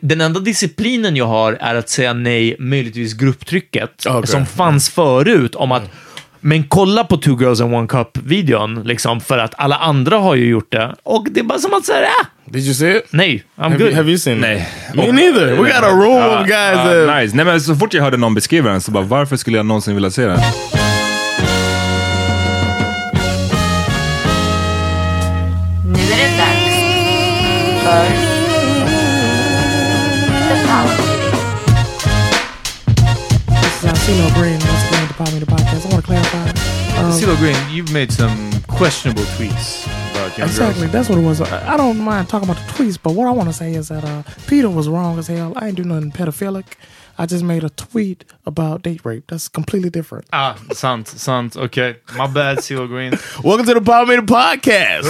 Den enda disciplinen jag har är att säga nej, möjligtvis grupptrycket, okay. som fanns förut om att men kolla på Two Girls and One Cup-videon, liksom, för att alla andra har ju gjort det. Och det är bara som att säga, ah! Did you see it? Nej, I'm have good. You, have you seen Nej. it? Me neither! We got a room uh, of guys uh. Nice. Nej, men så fort jag hörde någon beskriva den så bara, varför skulle jag någonsin vilja se den? CeeLo Green once again at the Power Meter Podcast. I want to clarify. Um, CeeLo Green, you've made some questionable tweets about young Exactly, girls. that's what it was. I, I don't mind talking about the tweets, but what I want to say is that uh, Peter was wrong as hell. I ain't do nothing pedophilic. I just made a tweet about date rape. That's completely different. Ah, sant, sant. Okay. My bad, CeeLo Green. Welcome to the Power Meter Podcast.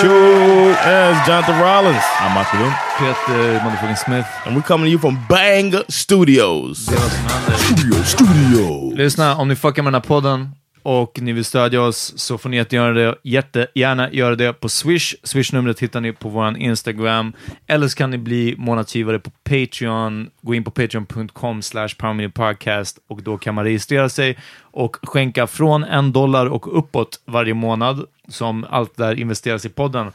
Sure as Jonathan Rollins. I'm Michael Wynn. Peter motherfucking Smith. And we're coming to you from Bang Studios. Studio, studio. Lyssna, om ni fuckar med den här podden och ni vill stödja oss så får ni jättegärna det, jättegärna göra det på Swish. Swish-numret hittar ni på vår Instagram. Eller så kan ni bli månadsgivare på Patreon. Gå in på patreon.com slash podcast och då kan man registrera sig och skänka från en dollar och uppåt varje månad som allt där investeras i podden.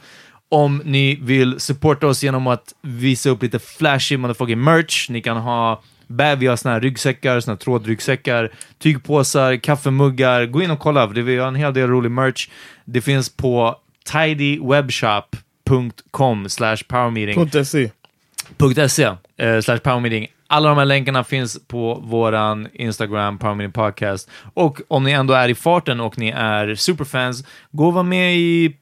Om ni vill supporta oss genom att visa upp lite flashy motherfucking merch, ni kan ha Bär, vi har såna här ryggsäckar, såna här trådryggsäckar, tygpåsar, kaffemuggar. Gå in och kolla, för vi har en hel del rolig merch. Det finns på tidywebshop.com slash powermeeting. .se. .se eh, slash powermeeting. Alla de här länkarna finns på våran Instagram, Power Podcast. Och om ni ändå är i farten och ni är superfans, gå och var med i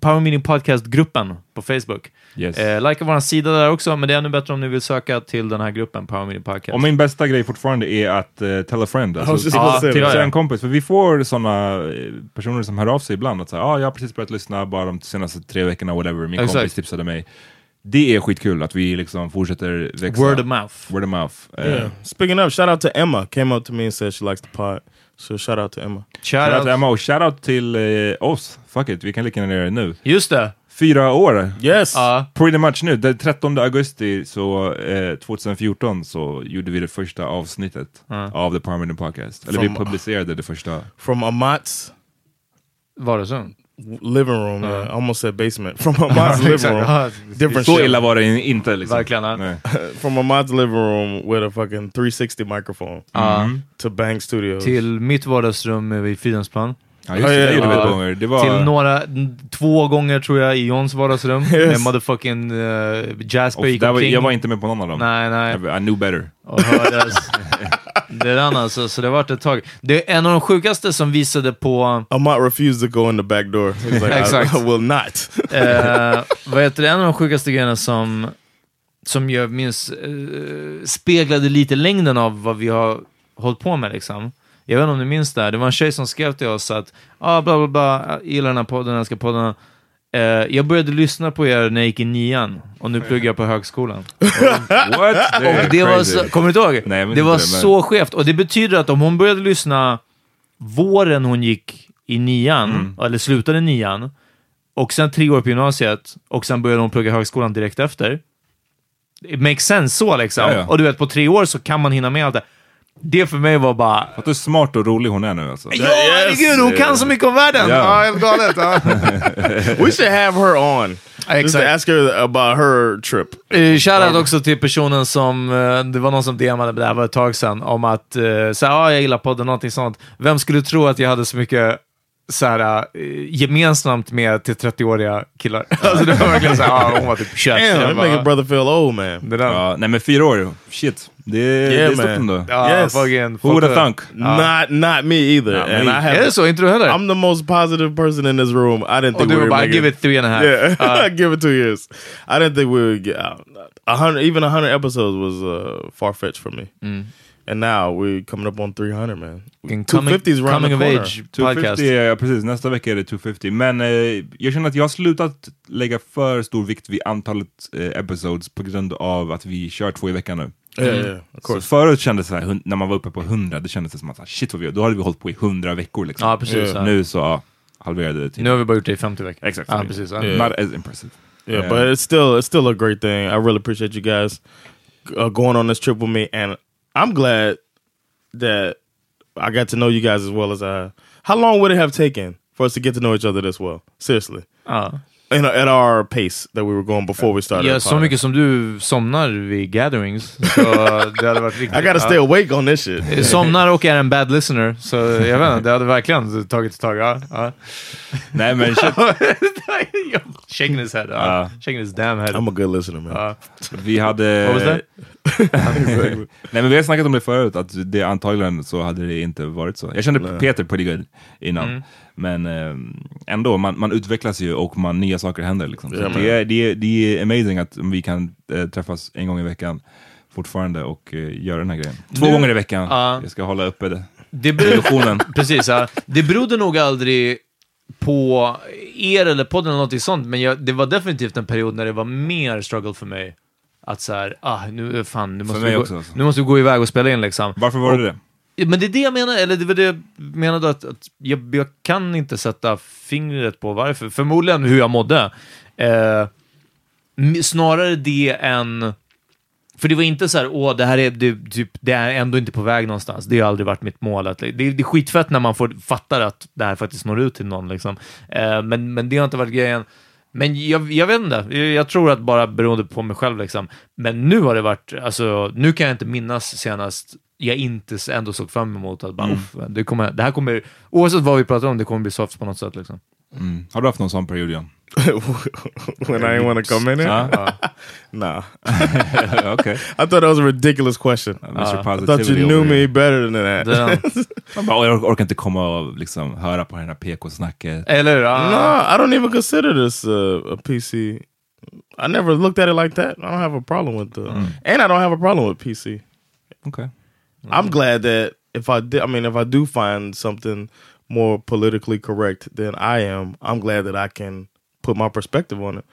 Power Podcast-gruppen på Facebook. Yes. Eh, Likea vår sida där också, men det är ännu bättre om ni vill söka till den här gruppen, Power Meeting Podcast. Och min bästa grej fortfarande är att uh, tell a friend. Alltså, ja, tipsa that. en kompis. För vi får sådana personer som hör av sig ibland. Att säga, ah, jag har precis börjat lyssna bara de senaste tre veckorna, whatever. Min Exakt. kompis tipsade mig. Det är skitkul att vi liksom fortsätter växa. Word of mouth. Word of mouth. Eh, Yeah. Speaking of, shout out to Emma. Came up to me and said she likes the pod. So shout out to Emma. Shoutout till Emma och shoutout till eh, oss. Fuck it, vi kan lika gärna göra det nu. Just det. Fyra år. Yes. Ja. Pretty much nu. Den 13 augusti så, eh, 2014 så gjorde vi det första avsnittet av The Permanent Podcast. Eller vi publicerade det första. From Amat's Vardagsrum. Living room. uh, I almost said basement. From Amat's living room. Different Så shit. illa var det inte liksom. Verkligen. From Amat's living room with a fucking 360 microphone Ja. to Bang Studios. Till mitt vardagsrum vid Fridhemsplan. Ja, just det, det gjorde vi gånger. Det var... Till några, två gånger tror jag i Johns vardagsrum. Med motherfucking uh, Jasper gick omkring. jag var inte med på någon av dem. Nej, nej. I, I knew better. Och hördes. det är den alltså, så det har varit ett tag. Det är en av de sjukaste som visade på, Amat refused to go in the back door. Like, Exakt. I, I will not. eh, vad heter det, en av de sjukaste grejerna som, som jag minns eh, speglade lite längden av vad vi har hållit på med liksom. Jag vet inte om du minns det här, det var en tjej som skrev till oss att, ah, bla bla bla, gillar den här podden, älskar podden. Eh, jag började lyssna på er när jag gick i nian och nu pluggar jag på högskolan. What? Det är Och det var så, kommer du inte ihåg? Nej, det var det, så skevt. Och det betyder att om hon började lyssna våren hon gick i nian, Mm. eller slutade nian, och sen tre år på gymnasiet, och sen började hon plugga högskolan direkt efter. It makes sense så liksom. Ja, ja. Och du vet, på tre år så kan man hinna med allt det. Det för mig var bara... Fattar hur smart och rolig hon är nu alltså. Ja, herregud, hon kan så mycket om världen! Ja. Ja, helt galet. Ja. we should have her on. Exakt. ask her about her trip. Eh, Shoutout också till personen som, eh, det var någon som DMade, det här var ett tag sedan, om att, uh, såhär, ah, jag gillar podden, någonting sånt. Vem skulle tro att jag hade så mycket såhär, uh, gemensamt med till 30-åriga killar? alltså det var verkligen såhär, ah, hon var typ 21. Damn, bara, make a brother feel old, man. det där. Ja, nej men fyra år, shit. Det, det är stort man. ändå. Ja, Yes. fucking, Who would have thunk? Not, not me either. Not and me. I have. Är det så? Inte du heller? I'm the most positive person in this room. I didn't Och think du we were bara, making- give it three and a half. Yeah, Uh, give it two years. I didn't think we would get out. A hundred, even a hundred episodes was uh, far fetched for me. And now we're coming up on 300, man. coming, fifties round coming the of corner. age podcast. 250, ja precis, nästa vecka är det 250. Men eh, jag känner att jag har slutat lägga för stor vikt vid antalet eh, episodes på grund av att vi kör två i veckan nu. Yeah, yeah, of Så course. förut kändes det så här, när man var uppe på 100, det kändes det som att shit vad vi då hade vi hållit på i 100 veckor liksom. Ja, precis. Yeah. Nu så ja, halverade det till. Nu har vi bara gjort det i 50 veckor. Exakt. Ja, precis. Yeah. Not as impressive. Yeah, Yeah. but it's still it's still a great thing. I really appreciate you guys uh, going on this trip with me, and I'm glad that I got to know you guys as well as I. How long would it have taken for us to get to know each other this well? Seriously, Ja. In, at our pace that we were going before we started. Ja, så mycket som du somnar vid gatherings. Så det hade varit riktigt... I gotta stay awake on this shit. Somnar och är en bad listener, så jag vet inte, det hade verkligen tagit ett tag. Ja. Nej men shit, Shaking his head. Ja. Shaking his damn head. I'm a good listener, man. Ja. vi hade... Vad was that? Nej men vi har snackat om det förut, att det antagligen så hade det inte varit så. Jag kände Nej. Peter pretty good innan. Mm. Men eh, ändå, man, man utvecklas ju och man, nya saker händer. Liksom. Så Ja, det, är, det, är, det är amazing att vi kan eh, träffas en gång i veckan fortfarande och eh, göra den här grejen. Två Nu- gånger i veckan. Ja. Jag ska hålla uppe det. Det beror, Illusionen. precis, ja. det berodde nog aldrig på er eller podden eller någonting sånt, men jag, det var definitivt en period när det var mer struggle för mig. Att så här, ah, nu, fan, nu måste, vi gå, också, alltså. nu måste vi gå iväg och spela in liksom. Varför var det det? Ja, Men det är det jag menar, eller det var det jag menade att, att jag, jag kan inte sätta fingret på varför. Förmodligen hur jag mådde. Eh, snarare det än... För det var inte så här, åh, det här är, det, typ, det är ändå inte på väg någonstans. Det har aldrig varit mitt mål. Att, det, det är skitfett när man får, fattar att det här faktiskt når ut till någon. Liksom. Eh, men, men det har inte varit grejen. Men jag, jag vet inte, jag, tror att bara beroende på mig själv. Liksom. Men nu har det varit, alltså, nu kan jag inte minnas senast jag inte ändå såg fram emot att bara, Mm. "Uff, det, kommer, det här kommer, oavsett vad vi pratar om, det kommer bli soft på något sätt. Liksom. Mm. Har du haft någon sån period John? when I didn't want to come in here? Ja. Oh. Nah. Okej. I thought that was a ridiculous question. Uh, Mr. Uh, I thought you knew me here. better than that. Man bara, "Oj, jag orkar inte komma och liksom höra på det här PK-snacket. Eller hur? Ja. No, I don't even consider this uh, a PC. I never looked at it like that. I don't have a problem with the, mm. and I don't have a problem with PC. Okay. I'm glad that if I did, I mean, if I do find something more politically correct than I am, I'm glad that I can put my perspective on it,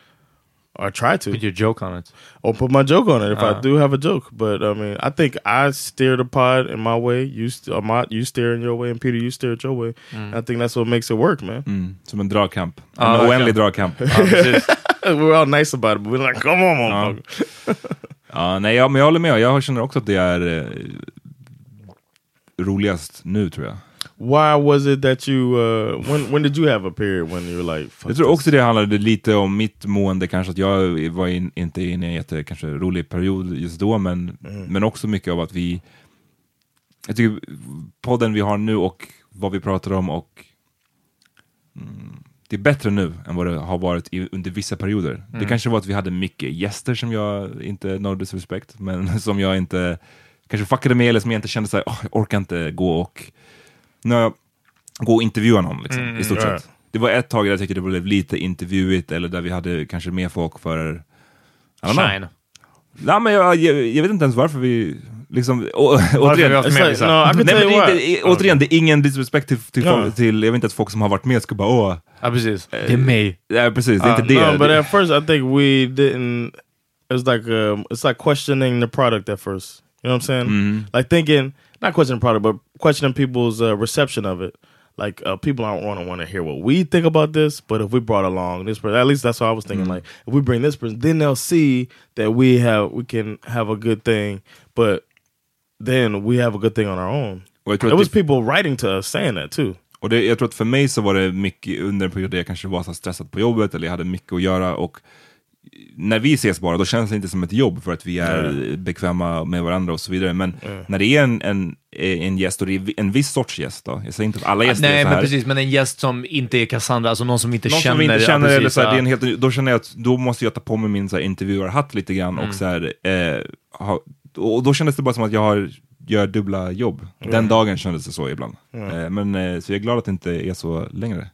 or try to, Put your joke on it. or put my joke on it if Uh. I do have a joke. But I mean, I think I steer the pod in my way. You, st- or my, you steer in your way, and Peter, you steer it your way. I think that's what makes it work, man. Mm. Som en dragkamp. Ja, en verkligen. oändlig dragkamp. Ja. We're all nice about it, but we're like, come on, motherfucker. Ja, nej, ja, men jag håller med. Jag känner också att det är eh, roligast nu tror jag. Why was it that you? Uh, when when did you have a period when you were like? Fuck Jag tror också det handlade lite om mitt mående, kanske att jag var in, inte inne i en jätte, kanske rolig period just då, men, men också mycket av att vi, jag tycker podden vi har nu och vad vi pratar om och mm, det är bättre nu än vad det har varit i, under vissa perioder. Det kanske var att vi hade mycket gäster som jag inte nådde respekt, men som jag inte kanske fuckade med eller som jag inte kände såhär, oh, jag orkar inte gå och jag gå och intervjua någon liksom, i stort ja. sett. Det var ett tag där jag tyckte det blev lite intervjuigt eller där vi hade kanske mer folk för. Shine. Nej, men jag, jag, jag vet inte ens varför vi liksom, å, Varför återigen, vi It's med no, Nej, men det är why. inte, återigen, det är ingen disrespect till, till, Ja. folk, till, jag vet inte att folk som har varit med ska bara åh, Ja, precis. Det är mig. nej precis, det är Uh, inte det. No, but at first I think we didn't. It was like um, it's like questioning the product at first. You know what I'm saying? Mm-hmm. Like thinking, not questioning product, but questioning people's uh, reception of it. Like uh, people aren't want to want to hear what we think about this, but if we brought along this person, at least that's what I was thinking. Mm-hmm. Like if we bring this person, then they'll see that we have we can have a good thing, but then we have a good thing on our own. It was det, people writing to us saying that too. och det, jag tror att för mig så var det mycket under en period där jag kanske var så stressad på jobbet eller jag hade mycket att göra och när vi ses bara, då känns det inte som ett jobb för att vi är bekväma med varandra och så vidare. Men när det är en, en, en gäst, och det är en viss sorts gäst då, jag säger inte att alla gäster är Nej, så men här. precis. Men en gäst som inte är Cassandra, alltså någon som inte Någon känner. som vi inte ja, känner, eller så här, det är en helt, då känner jag att då måste jag ta på mig min så här, intervjuarhatt lite grann Mm. och så här, eh, ha, och då kändes det bara som att jag har, gör dubbla jobb. Den dagen kändes det så ibland. Eh, men eh, så jag är glad att det inte är så längre.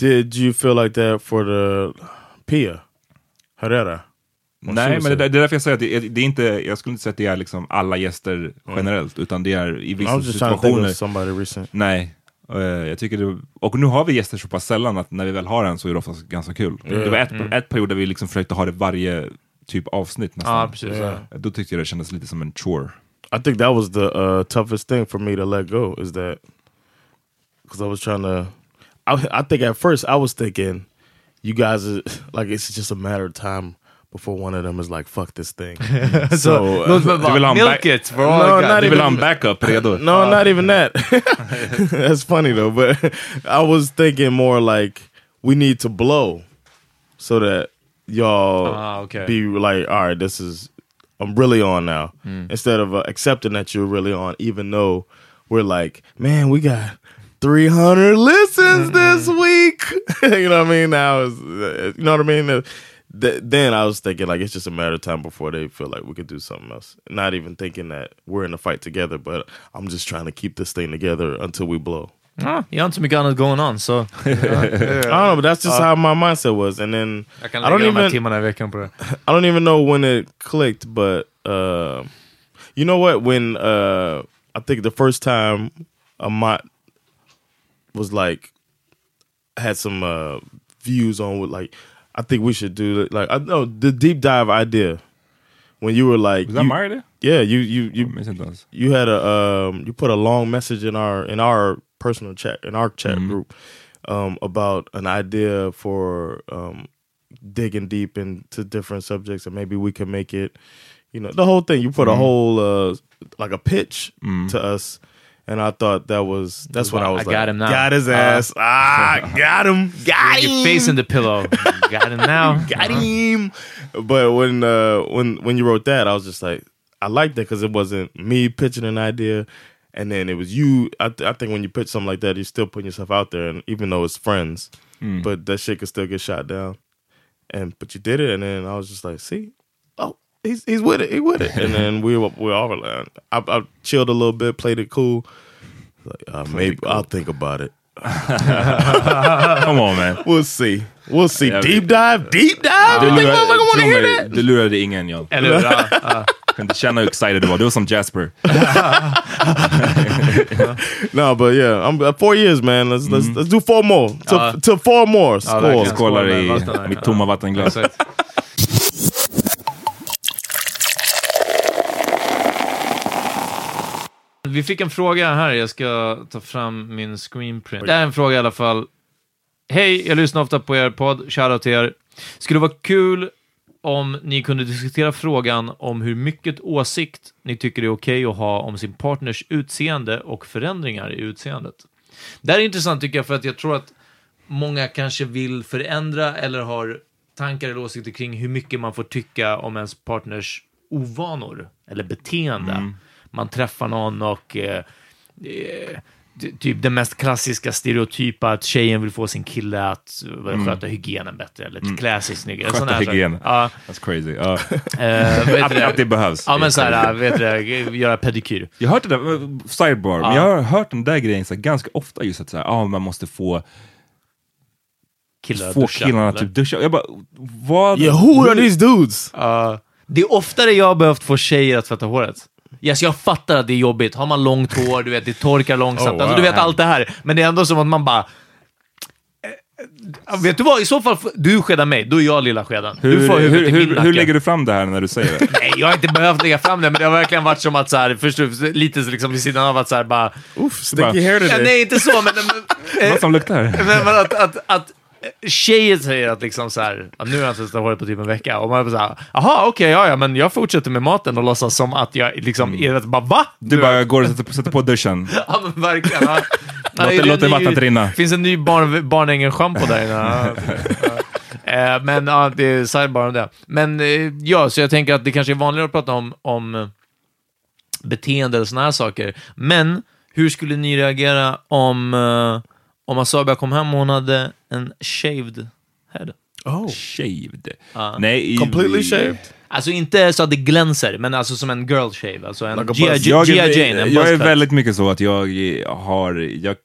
Did you feel like that for the Pia Herrera? Vad Nej, skulle men du det, det är därför jag säger att det, är- det är inte, jag skulle inte säga att det är liksom alla gäster generellt, utan det är i vissa situationer. of somebody recent. Nej. Eh, jag tycker det, och nu har vi gäster så pass sällan att när vi väl har en så är det oftast ganska kul. Det var ett, ett period där vi liksom försökte ha det varje typ avsnitt nästan. Ja, precis. Yeah. Då tyckte jag det kändes lite som en chore. I think that was the uh, toughest thing for me to let go is that because I was trying to. I, I think at first I was thinking, you guys are like it's just a matter of time before one of them is like fuck this thing. so Låt mig Du vill ha en milk back- it for all No, I not Du vill ha en even- backup redo? no, not even that. That's funny though, but I was thinking more like we need to blow so that y'all Ah, okay. be like, all right, this is I'm really on now, Hmm. instead of uh, accepting that you're really on, even though we're like, man, we got 300 listens this week. you know what I mean? Now, is uh, you know what I mean? Uh, th- then I was thinking like it's just a matter of time before they feel like we could do something else. Not even thinking that we're in a fight together, but I'm just trying to keep this thing together until we blow. Ja, jag har inte så mycket annat going on, så I don't know, but that's just how my mindset was. And then jag kan I don't lägga de här even timmarna i veckan på det. I don't even know when it clicked, but uh, you know what? When uh, I think the first time Amat was like had some uh, views on what like I think we should do. Like I know the deep dive idea when you were like, Was that you- idea? yeah, you you you minns you had a um you put a long message in our in our personal chat in our chat group um about an idea for um digging deep into different subjects and maybe we can make it you know the whole thing you put a whole uh like a pitch to us and I thought that was that's when I was I like got him now. got his Uh, ass ah got him got him. Your him face in the pillow. Got him now. got him. But when uh, when when you wrote that, I was just like, I liked that because it wasn't me pitching an idea, and then it was you. I, th- I think when you pitch something like that, you're still putting yourself out there, and even though it's friends, Mm. but that shit could still get shot down. And but you did it, and then I was just like, see, he's he's with it, he with it. And then we were we were all like, I, I chilled a little bit, played it cool. Like, uh, maybe I'll think about it. Come on man. We'll see. We'll see. Yeah, deep dive, deep dive. Du you think lurade, want to hear that? du lurade ingen John. Eller hur? Ja, ja. Jag kan inte känna hur excited du var. Du var som Jasper. No, but yeah, I'm uh, four years, man. Let's let's let's do four more. To, Ja. to four more. Ja, Skål. verkligen. Skålar med i vatten mitt tomma vattenglas. Vi fick en fråga här, jag ska ta fram min screenprint. Det här är en fråga i alla fall. Hej, jag lyssnar ofta på er podd, shoutout till er. Skulle vara kul om ni kunde diskutera frågan om hur mycket åsikt ni tycker är okej att ha om sin partners utseende och förändringar i utseendet. Det här är intressant tycker jag, för att jag tror att många kanske vill förändra eller har tankar eller åsikter kring hur mycket man får tycka om ens partners ovanor eller beteende. Mm. Man träffar någon och eh, eh, ty- typ den mest klassiska stereotypa att tjejen vill få sin kille att mm. sköta hygienen bättre eller klä sig snyggare. Sköta här hygien. Ja, That's crazy. Ja. eh, vet Att, att det behövs. Ja, men så här, vet du, göra pedikyr. Jag har hört det där, eh, sidebar, men jag har hört den där grejen så här, ganska ofta just att så här, ah, man måste få, Killar att få duscha, killarna eller? typ duscha. Jag bara, vad? Yeah, who are these dudes? Ja. det är oftare jag har behövt få tjejer att tvätta håret. Yes, jag fattar att det är jobbigt. Har man långt hår, du vet, det torkar långsamt. Oh, wow. alltså, du vet allt det här. Men det är ändå som att man bara... Eh, Vet du vad, i så fall, du skedar mig, då är jag lilla skeden. Hur, du får hur, hur, nacke. hur lägger du fram det här när du säger det? Nej, jag har inte behövt lägga fram det, men det har verkligen varit som att så här, först, lite så liksom vid sidan av att så här bara... Oof, sticky hair Ja, today. nej, inte så, men... men Vad som luktar? Men, men att, att, att tjejer säger att liksom så här, att nu har jag inte testat håret på typ en vecka och man är så här, jaha okej, ja, ja, men jag fortsätter med maten och låtsas som att jag liksom är rätt, bara va? Du bara går och sätter, sätter på duschen. Ja men verkligen. Ja. Låt Nej, det- är låt det vattnet rinna. finns en ny barn, Barnängen-schampo där inne. Ja. Eh, Men ja, det är sidebar om det. Men eh, ja, så jag tänker att det kanske är vanligare att prata om, om eh, beteende eller såna här saker. Men hur skulle ni reagera om, om Asabia kom hem och hon hade en shaved head? Oh, Shaved. Ja. Nej, i- completely shaved. Alltså inte så att det glänser, men alltså som en girl shave. Alltså en Like a G.I. buzz- Jag G.I. är, Jane, en jag är väldigt mycket så att jag har, jag,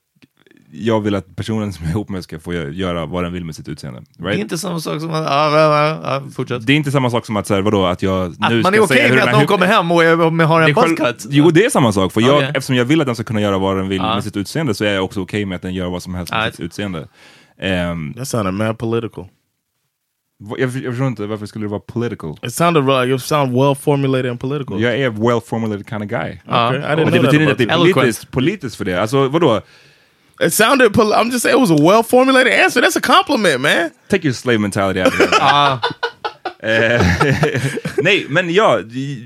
jag vill att personen som jag är ihop med ska få gö- göra vad den vill med sitt utseende. Det är Right? inte samma sak som att... Ja, ja, ja, fortsätt. Det är inte samma sak som att, så här, vadå, att jag Att nu man ska är okej hur med att någon kommer hem och, är, och har en buzzcut? Jo, det är samma sak. För jag, Okej. eftersom jag vill att den ska kunna göra vad den vill med sitt utseende så är jag också okej med att den gör vad som helst med sitt utseende. Ehm, That sounded mad political. vad- jag, jag förstår inte, varför skulle det vara political? It sounded like it sounded well formulated and political. Jag är well formulated kind of guy. Ah, ja. Okay, I didn't det know that betyder inte about att det är Eloquent. politiskt, politiskt för det. Alltså vadå? It sounded. Pol- I'm just saying it was a well formulated answer. That's a compliment, man. Take your slave mentality out of here. Ja, Eh, Nej, men ja,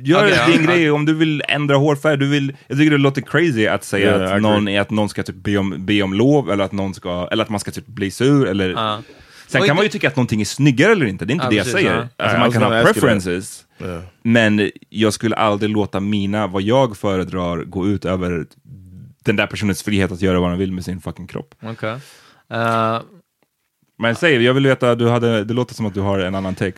gör ja, din ja. grej om du vill ändra hårfärg. Du vill, jag tycker det låter crazy att säga Yeah, att, någon, är att någon ska typ be, om, be om lov eller att, någon ska, eller att man ska typ bli sur. Eller, ja. Sen Och kan man ju tycka att någonting är snyggare eller inte, det är inte Ja, det jag precis, säger. ja. Alltså, man kan gonna ha preferences, Yeah. men jag skulle aldrig låta mina, vad jag föredrar, gå ut över den där personens frihet att göra vad den vill med sin fucking kropp. Okej. Eh, Men säg, jag vill veta, du hade, det låter som att du har en annan take.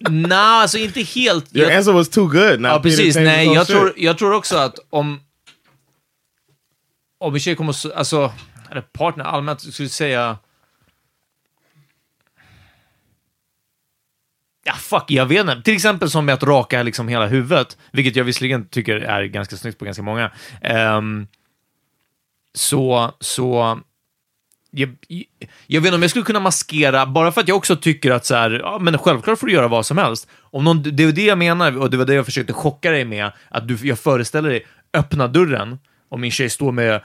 Nej, alltså inte helt. Your Jag, answer was too good. Now ja, precis. Nej, jag shit. tror, jag tror också att om... Om en tjej kommer... så- Alltså, eller partner allmänt, skulle säga... Ja, fuck, jag vet inte. Till exempel som med att raka liksom hela huvudet, vilket jag visserligen tycker är ganska snyggt på ganska många. Ehm, så, så... Jag, jag vet inte om jag skulle kunna maskera, bara för att jag också tycker att så här, ja, men självklart får du göra vad som helst. Om någon, det var det jag menar, och det var det jag försökte chocka dig med, att du, jag föreställer dig, öppna dörren, om min tjej står med,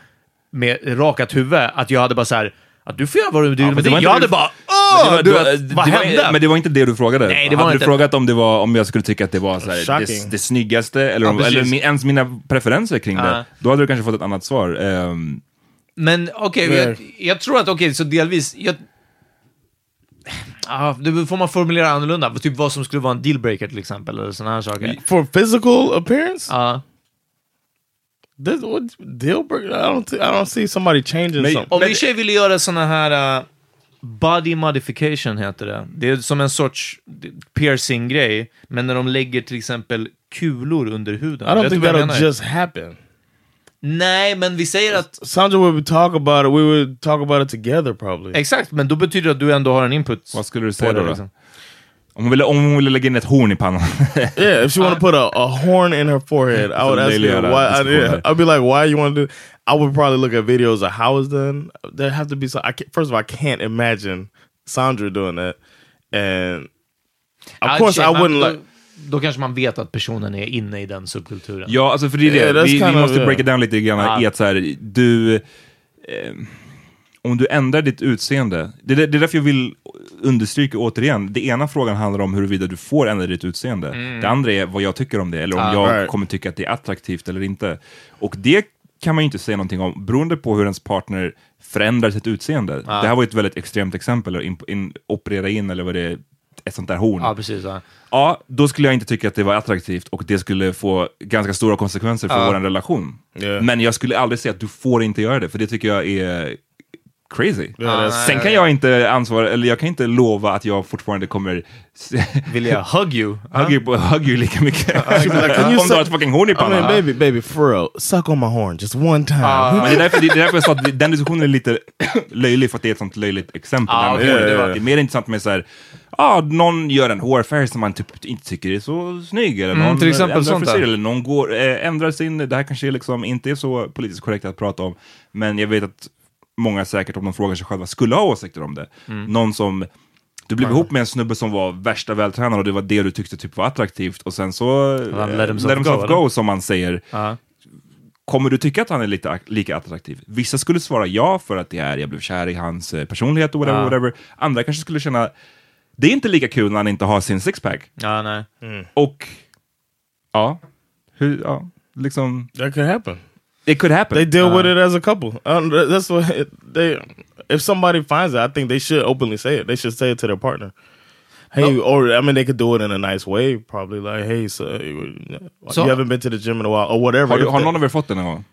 med rakat huvud, att jag hade bara så här, att du får göra vad du vill men med det Jag inte- hade bara, Men åh! det var- Du vet, vad hände? Men det var inte det du frågade. Nej, det var Hade inte- du frågat om, det var, om jag skulle tycka att det var så här, det, det snyggaste, eller, om, Ja, precis. eller min- ens mina preferenser kring Ja. det, då hade du kanske fått ett annat svar. Ehm, Men okej, Nej. jag, jag tror att, okej, så delvis, jag... Ja, det får man formulera annorlunda. Typ vad som skulle vara en dealbreaker till exempel, eller sådana här saker. For physical appearance? Ja. This, what deal breaker? I don't. I don't see somebody changing Men- something. Om min tjej ville göra såna här uh, body modification heter det. Det är som en sorts piercing-grej, men när de lägger till exempel kulor under huden. I don't Vet think that'll just happen. Nej, men vi säger att... Sandra would talk about it. We would talk about it together probably. Exakt, men då betyder det att du ändå har en input. Vad skulle du säga det, då? liksom. Om, hon ville, om hon ville lägga in ett horn i pannan. Yeah, if she want to put a, a horn in her forehead, I would ask her why. I, yeah. I'd be like, why you want to do? I would probably look at videos of how it's done. There have to be some. I can't, first of all, I can't imagine Sandra doing that, and of Ja, course I wouldn't like. Då kanske man vet att personen är inne i den subkulturen. Ja, alltså för det är det. Yeah, that's vi, vi måste it down lite grann Ja. i att så här, du... Eh, om du ändrar ditt utseende, det är, det är därför jag vill understryka återigen, det ena frågan handlar om huruvida du får ändra ditt utseende. Det andra är vad jag tycker om det, eller om Ah, jag right. kommer tycka att det är attraktivt eller inte. Och det kan man ju inte säga någonting om, beroende på hur ens partner förändrar sitt utseende. Det här var ju ett väldigt extremt exempel, att in, in, operera in eller vad det är, ett sånt där horn. Ja, precis. Ja. Ja, då skulle jag inte tycka att det var attraktivt och det skulle få ganska stora konsekvenser för vår relation. Yeah. Men jag skulle aldrig säga att du får inte göra det, för det tycker jag är crazy. That's- Sen kan jag inte ansvara, eller jag kan inte lova att jag fortfarande kommer Vill jag hug you? hugg you, hugg you lika mycket. Om du har ett fucking horn i I pannan. mean, baby, baby, for real, suck on my horn just one time. Men det är, därför, det är därför jag sa att den diskussionen är lite löjlig, för att det är ett sånt löjligt exempel. Det okej, hår. ja, ja. Det är mer intressant med så här, ah, någon gör en hårfärg som man typ inte tycker är så snygg, eller Mm, någon till exempel ändrar sånt frisyr, eller någon går, eh, ändrar sin, det här kanske liksom inte är så politiskt korrekt att prata om, men jag vet att många säkert, om de frågar sig själva, skulle ha åsikter om det. Mm. Någon som du blev ihop med en snubbe som var värsta vältränad och det var det du tyckte typ var attraktivt och sen så eh, let himself let himself go, go, som man säger. Ja. Kommer du tycka att han är lite, lika attraktiv? Vissa skulle svara ja för att det är, jag blev kär i hans eh, personlighet och whatever, Ja. whatever. Andra kanske skulle känna, det är inte lika kul när han inte har sin sixpack. Ja, nej. Och, ja, hur, ja, liksom, That could happen. It could happen. They deal with it as a couple. Um, that's what it, they. If somebody finds it, I think they should openly say it. They should say it to their partner. Hey, or I mean, they could do it in a nice way. Probably like, hey, so you haven't been to the gym in a while, or whatever. har, du, har they- någon av er fått det någon gång?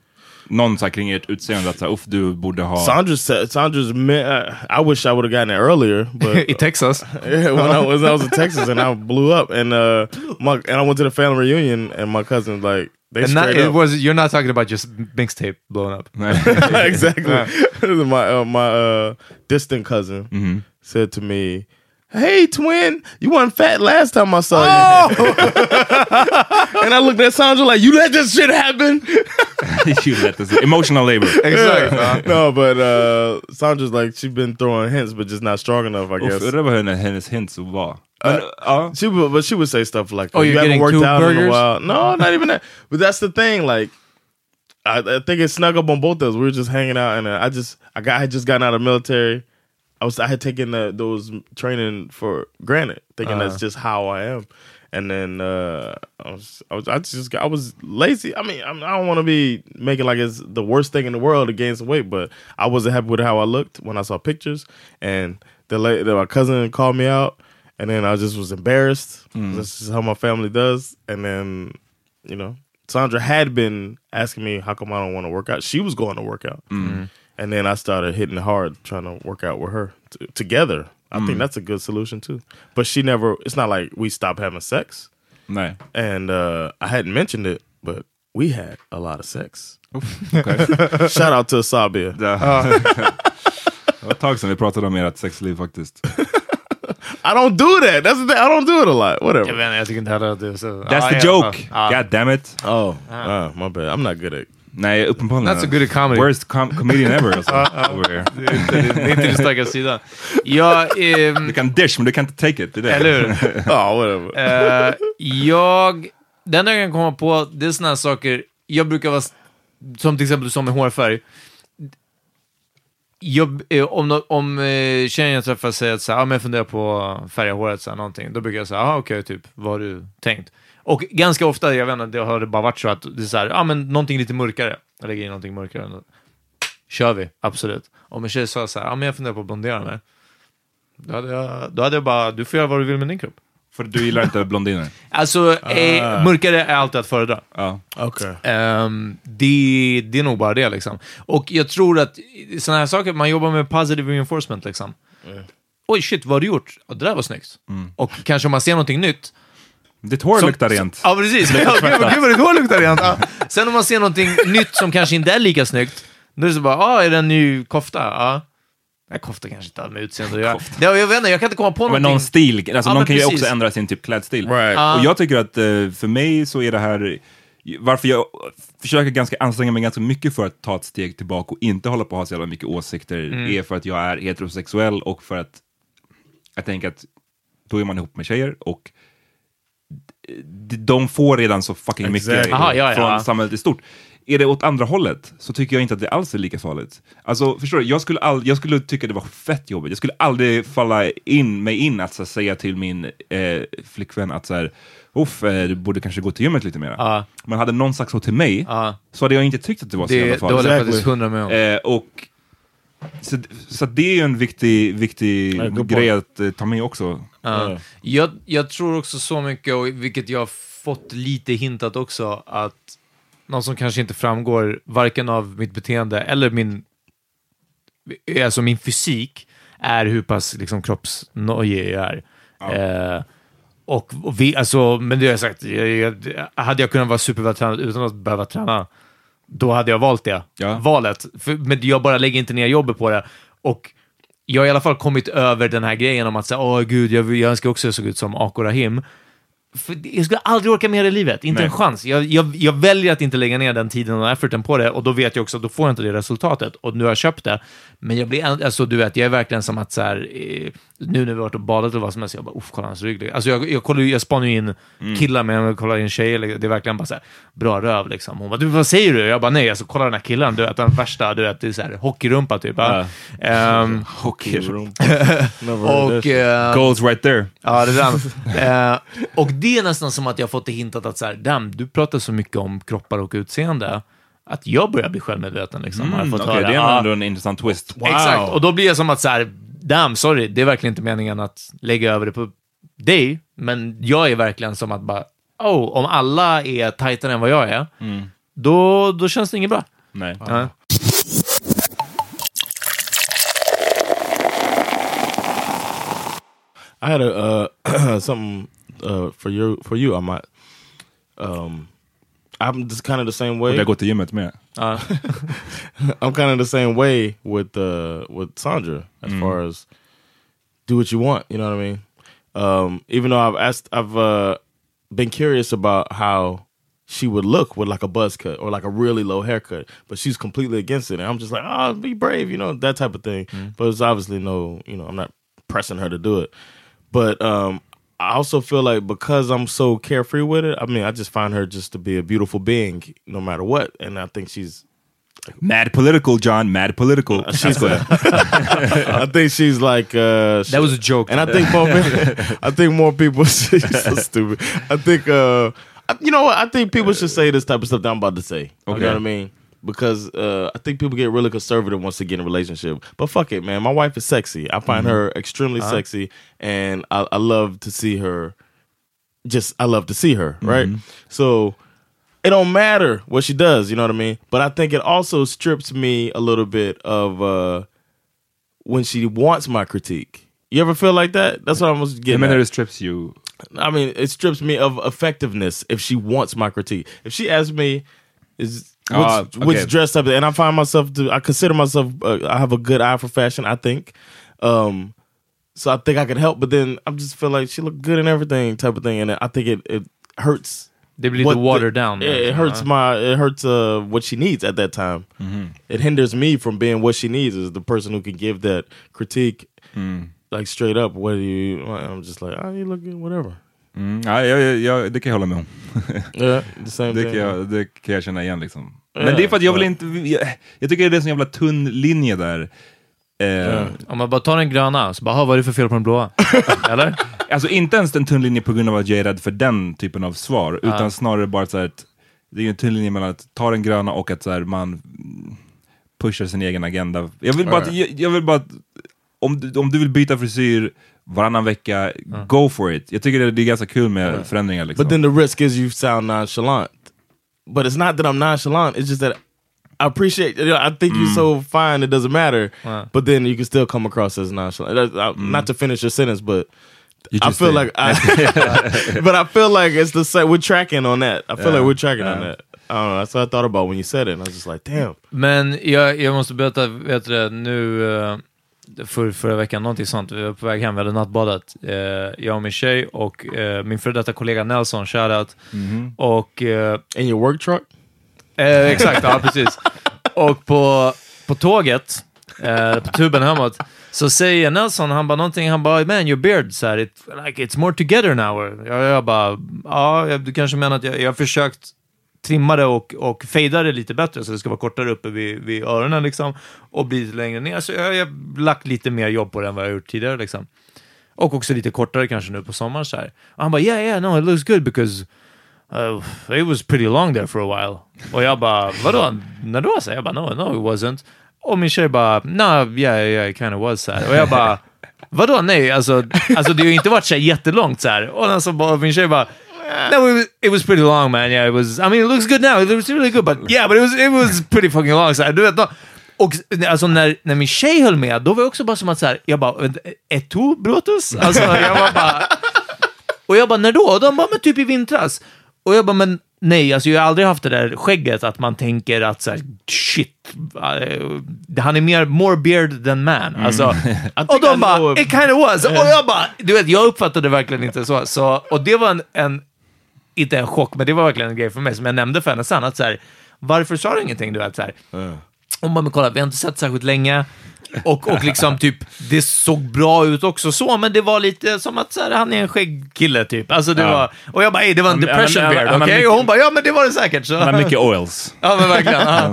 Någon så här kring ert utseende, att så här, uff, du borde ha... Sandra said, Sandra's. me- Uh, I wish I would have gotten it earlier, but I Texas. yeah, when I was I was in Texas and I blew up, and uh, my and I went to the family reunion, and my cousin like they And not, straight it up. was, you're not talking about just mixtape blowing up. Exactly. my uh, my uh, distant cousin Mm-hmm. said to me, "Hey, twin, you weren't fat last time I saw you." and I looked at Sandra like, "You let this shit happen?" you let this, emotional labor. Exakt. no, but uh, Sandra's like she's been throwing hints, but just not strong enough, I guess. Uff, det var hennes, hennes hints att vara. Men. She would, but she would say stuff like, Oh, "You you're haven't worked two out in a while." No, not even that. But that's the thing. Like, I, I think it snuck up on both of us. We were just hanging out, and uh, I just, I got, I had just gotten out of military. I was, I had taken the, those training for granted, thinking that's uh. just how I am. And then uh, I was, I was, I just, I was lazy. I mean, I'm, I don't want to be making like it's the worst thing in the world to gain some weight, but I wasn't happy with how I looked when I saw pictures. And the, the my cousin called me out, and then I just was embarrassed. Mm. This is how my family does. And then, you know, Sandra had been asking me how come I don't want to work out. She was going to work out, mm-hmm. And then I started hitting hard trying to work out with her t- together. I think that's a good solution too. But she never. It's not like we stopped having sex, Nej. and uh, I hadn't mentioned it, but we had a lot of sex. Okay. Shout out to Sabia. Det det var ett tag sedan vi pratade om ert sexliv faktiskt. I don't do that. That's the thing. I don't do it a lot. Whatever. Jag vet inte, jag tycker inte heller att det. That's Ja, the ja, joke! ja. God damn it! Oh, uh, my bad. I'm not good at. Nej, uppenbarligen. That's a good comedy. Worst com comedian ever alltså, over here. Det är inte, det är inte den starka sidan. Ja, ehm, Du kan dish, men du kan inte take it. Det är det. eller hur? Oh, whatever. Eh, jag... Det enda jag kan komma på, det är såna här saker, jag brukar vara, som till exempel du sa med hårfärg. Jag, eh, om om eh, tjejen jag träffar säger att så här, ah, men jag funderar på att färga håret, så här, någonting, då brukar jag säga, ah, okej, typ, vad har du tänkt? Och ganska ofta, jag vet inte, det har det bara varit så att det är så här, ah, men någonting lite mörkare. Jag lägger in någonting mörkare. Kör vi, absolut. Om en tjej sa så här, ah, men jag funderar på att blondera mig. Då hade jag, då hade jag bara, du får göra vad du vill med din kropp. För du gillar inte blondiner? Alltså, eh, Ah. mörkare är alltid att föredra. Ja. Okay. Ehm, det, det är nog bara det liksom. Och jag tror att sådana här saker, man jobbar med positive reinforcement liksom. Oj, shit, vad har du gjort? Ja, det där var snyggt. Och kanske om man ser någonting nytt. Ditt hår som- luktar rent. Ja, precis. Ja, Gud, vad- gud vad ditt hår luktar rent. Ja. Sen om man ser någonting nytt som kanske inte är lika snyggt, då är det så bara, ah, är det en ny kofta? Ja. Nej, kofta kanske inte har med utseende att göra. Det, jag vet inte, jag kan inte komma på Men någonting. någon stil, alltså Ja, någon men kan ju också ändra sin typ klädstil. Right. Ja. Och jag tycker att eh, för mig så är det här, varför jag försöker ganska anstränga mig ganska mycket för att ta ett steg tillbaka och inte hålla på att ha så jävla mycket åsikter, Mm. är för att jag är heterosexuell och för att jag tänker att då är man ihop med tjejer och de får redan så fucking mycket Exactly. Aha, ja, ja. från samhället i stort. Är det åt andra hållet så tycker jag inte att det alls är lika farligt. Alltså, förstår du? Jag skulle, all, jag skulle tycka det var fett jobbigt. Jag skulle aldrig falla in mig in att så, säga till min eh, flickvän att så här, Uff, eh, du borde kanske gå till gymmet lite mer. Ja. Men hade någon sagt så till mig Ja. så hade jag inte tyckt att det var så Det, jävla det farligt. håller jag faktiskt hundra med om. Eh, och, så, så det är ju en viktig, viktig Ja, good grej att eh, ta med också. Ja. Jag, jag tror också så mycket, och vilket jag har fått lite hintat också, att något som kanske inte framgår varken av mitt beteende eller min, alltså min fysik, är hur pass liksom, kroppsnojig jag är. Eh, och, och vi, alltså, men det har jag sagt, jag, jag, hade jag kunnat vara supervältränad utan att behöva träna, då hade jag valt det Ja. valet. För, men jag bara lägger inte ner jobbet på det. Och jag har i alla fall kommit över den här grejen om att säga, åh gud, jag, jag önskar också jag såg ut som Ako Rahim. För jag skulle aldrig orka med det i livet, inte Nej. en chans. Jag, jag, jag väljer att inte lägga ner den tiden och efforten på det och då vet jag också att då får jag inte det resultatet och nu har jag köpt det. Men jag blir, alltså du vet, jag är verkligen som att så här, eh, nu när vi har varit och badat och vad som helst, jag bara, uff, kolla hans rygg. Alltså jag, jag, kollar, jag spanar ju in killar med jag kollar in tjejer, liksom. det är verkligen bara så här, bra röv liksom. Hon bara, du vad säger du? Jag bara, nej, alltså kolla den här killen, du vet, den värsta, du vet, det är så här, hockeyrumpa typ. Ja. Heard that och... shit. eh, Goals right there. Ja, det är eh, och det är nästan som att jag fått det hintat att så här, damn, du pratar så mycket om kroppar och utseende, att jag börjar bli självmedveten. Liksom, har jag Mm, fått Okej, höra. det är ändå en intressant twist. Exakt, och då blir jag som att så här, damn, sorry, det är verkligen inte meningen att lägga över det på dig, men jag är verkligen som att bara, oh, om alla är tajtare än vad jag är, då, då känns det inget bra. Nej. Ja. I had a uh, something uh, for you. For you, I might. Um, I'm just kind of the same way. har gått till gymmet med. I'm kind of the same way with uh, with Sandra as far as do what you want. You know what I mean? Um, even though I've asked, I've uh, been curious about how she would look with like a buzz cut or like a really low haircut, but she's completely against it. And I'm just like, oh, be brave, you know, that type of thing. But it's obviously no, you know, I'm not pressing her to do it. But um, I also feel like because I'm so carefree with it, I mean, I just find her just to be a beautiful being no matter what. And I think she's Mad political, John. Mad political. Jag skojar. I think she's like uh That was a joke. and I think more I think more people she's so stupid. I think uh you know what I think people should say this type of stuff that I'm about to say. You Okay. know what I mean? Because uh, I think people get really conservative once they get in a relationship. But fuck it, man. My wife is sexy. I find her extremely sexy, and I, I love to see her. Just I love to see her, right? So it don't matter what she does, you know what I mean? But I think it also strips me a little bit of uh when she wants my critique. You ever feel like that? That's what I'm getting menar at. it strips you. I mean, it strips me of effectiveness if she wants my critique. If she asks me, is which, Ah, okay. which dress type, and I find myself to, I consider myself, uh, I have a good eye for fashion. I think, um, so I think I could help. But then I just feel like she looked good in everything, type of thing, and I think it it hurts. Det blir what lite the- watered down. Yeah, it liksom, hurts ja. my, it hurts uh, what she needs at that time. It hinders me from being what she needs as the person who can give that critique, like straight up. What do you? I'm just like, oh, you look good, whatever. Mm, ja, jag, jag, det kan jag hålla med om. Yeah, Det kan, jag, det kan jag känna igen liksom. Men det är för att jag vill inte, jag, jag tycker det är en sån jävla tunn linje där. Eh, Om man bara tar den gröna, så bara, "Ha, vad är det för fel på den blåa? Eller? Alltså inte ens en tunn linje på grund av att jag är rädd för den typen av svar, utan snarare bara så här att det är en tunn linje mellan att ta den gröna och att så här, man pushar sin egen agenda. Jag vill bara, att, jag, jag vill bara att, om du, om du vill byta frisyr varannan vecka, go for it. Jag tycker det, det är ganska kul med förändringar. Liksom. But then the risk is you sound nonchalant. But it's not that I'm nonchalant. It's just that I appreciate. You know, I think you're so fine. It doesn't matter. Wow. But then you can still come across as nonchalant. That- I- Not to finish your sentence, but I feel did. like I. but I feel like it's the same. We're tracking on that. I feel Yeah. like we're tracking on Yeah. that. I don't know. That's what I thought about when you said it. And I was just like, damn. Men jag, jag måste berätta, vet du det, nu, eh, för, förra veckan, någonting sånt. Vi var på väg hem, vi hade nattbadat. Eh, jag och min tjej och eh, min före detta kollega Nelson, shoutout. Och... Eh, In your work truck? Eh, exakt, ja precis. Och på, på tåget, eh, på tuben hemåt, så säger Nelson, han bara någonting, han bara man your beard, så här, it, like, it's more together now. Jag, jag bara, ja, jag- du kanske menar att jag, jag har försökt trimmade och, och fejdade lite bättre så det ska vara kortare uppe vid, vid öronen liksom och bli lite längre ner. Så jag, jag har lagt lite mer jobb på det än vad jag har gjort tidigare liksom. Och också lite kortare kanske nu på sommaren så här. Och han bara, yeah, yeah, no, it looks good because Uh, it was pretty long there for a while. Och jag bara, vadå? När då? Så jag bara, no, no it wasn't. Och min tjej bara, no, yeah, yeah, it kind of was så här. Och jag bara, vadå? Nej, alltså, alltså det har ju inte varit så här jättelångt så här. Och alltså, min tjej bara, no, it was, it was pretty long man. Yeah, it was, I mean it looks good now. It was really good, but yeah, but it was, it was pretty fucking long. Så här, du vet, då, och alltså när, när min tjej höll med, då var det också bara som att så här, jag bara, ett tu Brutus? Alltså jag var bara, och jag bara, när då? Och de bara, men typ i vintras. Och jag bara, men nej, alltså jag har aldrig haft det där skägget att man tänker att så här, shit, eh, han är mer more beard than man. Alltså, och de bara, it kind of was. Och jag bara, du vet, jag uppfattade det verkligen inte så. så och det var en, en, inte en chock, men det var verkligen en grej för mig som jag nämnde för henne sen, att så här, varför sa du ingenting? Du vet, så här. Hon bara, men kolla, vi har inte sett särskilt länge. Och, och liksom typ, det såg bra ut också så, men det var lite som att så här, han är en skäggkille typ. Alltså det Ja. var, och jag bara, "Ey, det var en depression beard, okej? mycket- Och hon bara, ja men det var det säkert. Så. Han har mycket oils. Ja men verkligen. ja.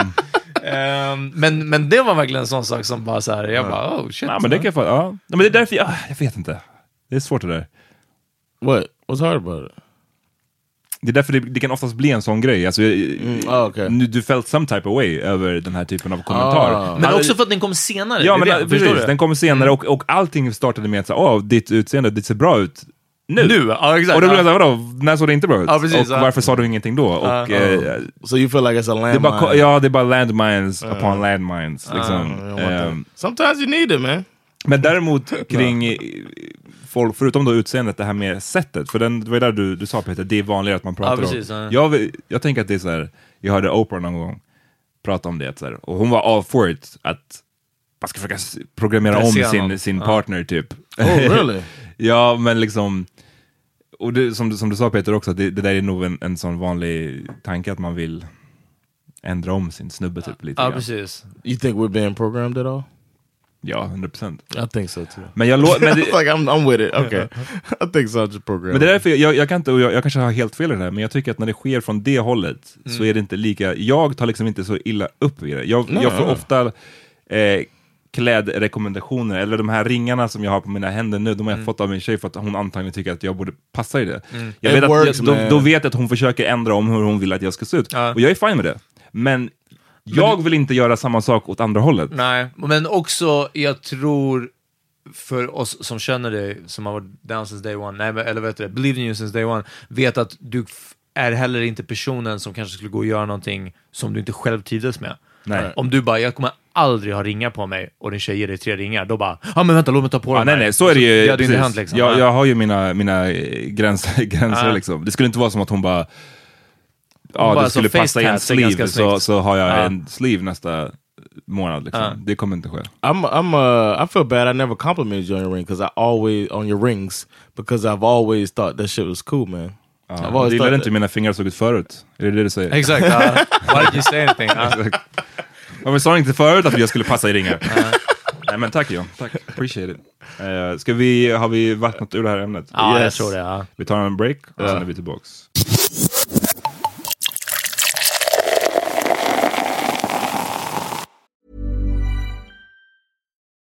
Ehm, men, men det var verkligen en sån sak som bara så här, jag bara, oh shit. Ja, men det kan jag ja. Men det är därför jag, jag vet inte. Det är svårt det där. What? What's hard about it? Det är därför det, det kan oftast bli en sån grej. Alltså, ah, okay. nu, du felt some type of way över den här typen av kommentar. Ah. Men också för att den kom senare. Ja, det men förstår precis. du? Den kommer senare och, och allting startade med att säga, åh, ditt utseende, det ser bra ut nu. Nu, ja exakt. Och då blir jag ja. såhär, vadå, när såg det inte bra ut? Ja, precis, och ja. varför sa du ingenting då? Och, Ja. eh, So you feel like it's a det är landmine? ja, det är bara landmines upon landmines. Liksom. Ehm, Sometimes you need it, man. Men däremot kring folk, förutom då utseendet, det här med sättet. För den, det var ju där du, du sa Peter, det är vanligare att man pratar precis, om. ja. Jag, jag tänker att det är så här, jag hörde Oprah någon gång prata om det, att så här, och hon var all for it, att man ska försöka programmera om sin, sin Ja. partner typ. Oh, really? ja, men liksom, och det, som, du- som du sa Peter också, att det, det där är nog en, en sån vanlig tanke att man vill ändra om sin snubbe typ lite Ja, grann. precis. You think we're being programmed at all? Ja, 100 procent. I think so too. Men jag lå- men det, like I'm, I'm with it. Okay, I think so. Just programmed. Men det är därför jag, jag kan inte, och jag, jag kanske har helt fel i det här, men jag tycker att när det sker från det hållet så är det inte lika, jag tar liksom inte så illa upp i det. Jag, Nej, jag får nej. ofta eh, klädrekommendationer, eller de här ringarna som jag har på mina händer nu, de har jag fått av min tjej för att hon antagligen tycker att jag borde passa i det. Jag It vet att, works, jag, då, då vet jag att hon försöker ändra om hur hon vill att jag ska se ut. Ja. Och jag är fine med det. Men jag vill inte göra samma sak åt andra hållet. Nej, men också, jag tror, för oss som känner dig, som har varit down since day one, nej, men- eller vet du det, believe in you since day one, vet att du är heller inte personen som kanske skulle gå och göra någonting som du inte själv trivdes med. Nej. Om du bara, jag kommer aldrig ha ringar på mig och din tjej ger dig tre ringar, då bara, ja ah, men vänta, låt mig ta på dem nej, här." nej, så är det ju. Det hade inte hänt liksom. jag, Ja. jag har ju mina, mina gränser, gränser Ja. liksom. Det skulle inte vara som att hon bara, ja bara det skulle så passa i en sleeve, så, så har jag Ja. en sleeve nästa månad. Liksom. Ja. Det kommer inte ske. I'm I'm uh I feel bad I never complimented you on your ring because I always on your rings because I've always thought that shit was cool, man. Ja. Du gillade inte hur mina fingrar såg ut förut? Är det det du säger? Exakt, ja. why did you say anything? Ja, men sa du inte förut att jag skulle passa i ringar? Nej men tack John, tack. Appreciate it. Uh, ska vi, har vi vattnat ur det här ämnet? Ja, jag tror det. Ja. Vi tar en break och sen är vi tillbaks.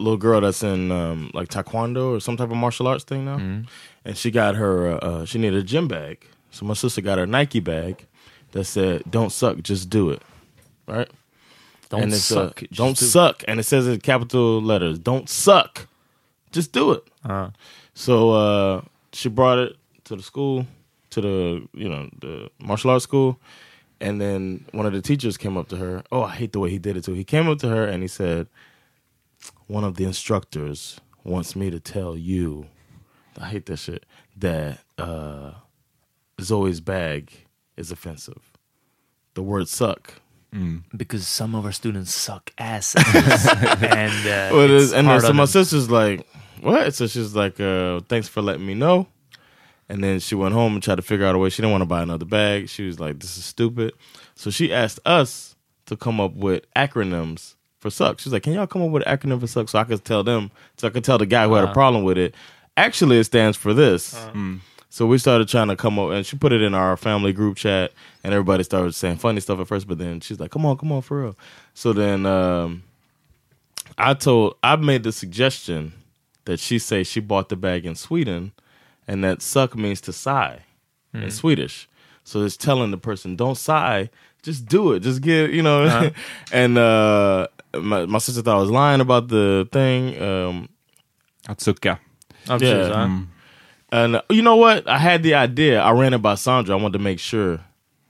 little girl that's in um, like taekwondo or some type of martial arts thing now, and she got her uh, uh, she needed a gym bag. So my sister got her Nike bag that said "Don't suck, just do it." Right? Don't And it's, suck, Uh, just don't do it. suck, and it says in capital letters, "Don't suck, just do it." Uh, So uh, she brought it to the school, to the you know the martial arts school, and then one of the teachers came up to her. Oh, I hate the way he did it too. He came up to her and he said, "One of the instructors wants me to tell you, I hate that shit, that uh, Zoe's bag is offensive. The word suck." because some of our students suck ass. and uh, Well, it's is, and then, hard so on my them. sister's like, "What?" So she's like, uh, "Thanks for letting me know." And then she went home and tried to figure out a way. She didn't want to buy another bag. She was like, "This is stupid." So she asked us to come up with acronyms for suck. She's like, "Can y'all come up with an acronym for suck so I could tell them, so I could tell the guy who had a Uh-huh. problem with it." Actually, it stands for this. So we started trying to come up, and she put it in our family group chat, and everybody started saying funny stuff at first. But then she's like, "Come on, come on, for real." So then um, I told, I made the suggestion that she say she bought the bag in Sweden, and that "suck" means to sigh in Mm. Swedish. So it's telling the person, "Don't sigh, just do it, just get," you know. Uh-huh. and uh, my my sister thought I was lying about the thing. Um, Att sucka. Ja, precis, Yeah. ja. Mm. And uh, you know what? I had the idea. I ran it by Sandra. I wanted to make sure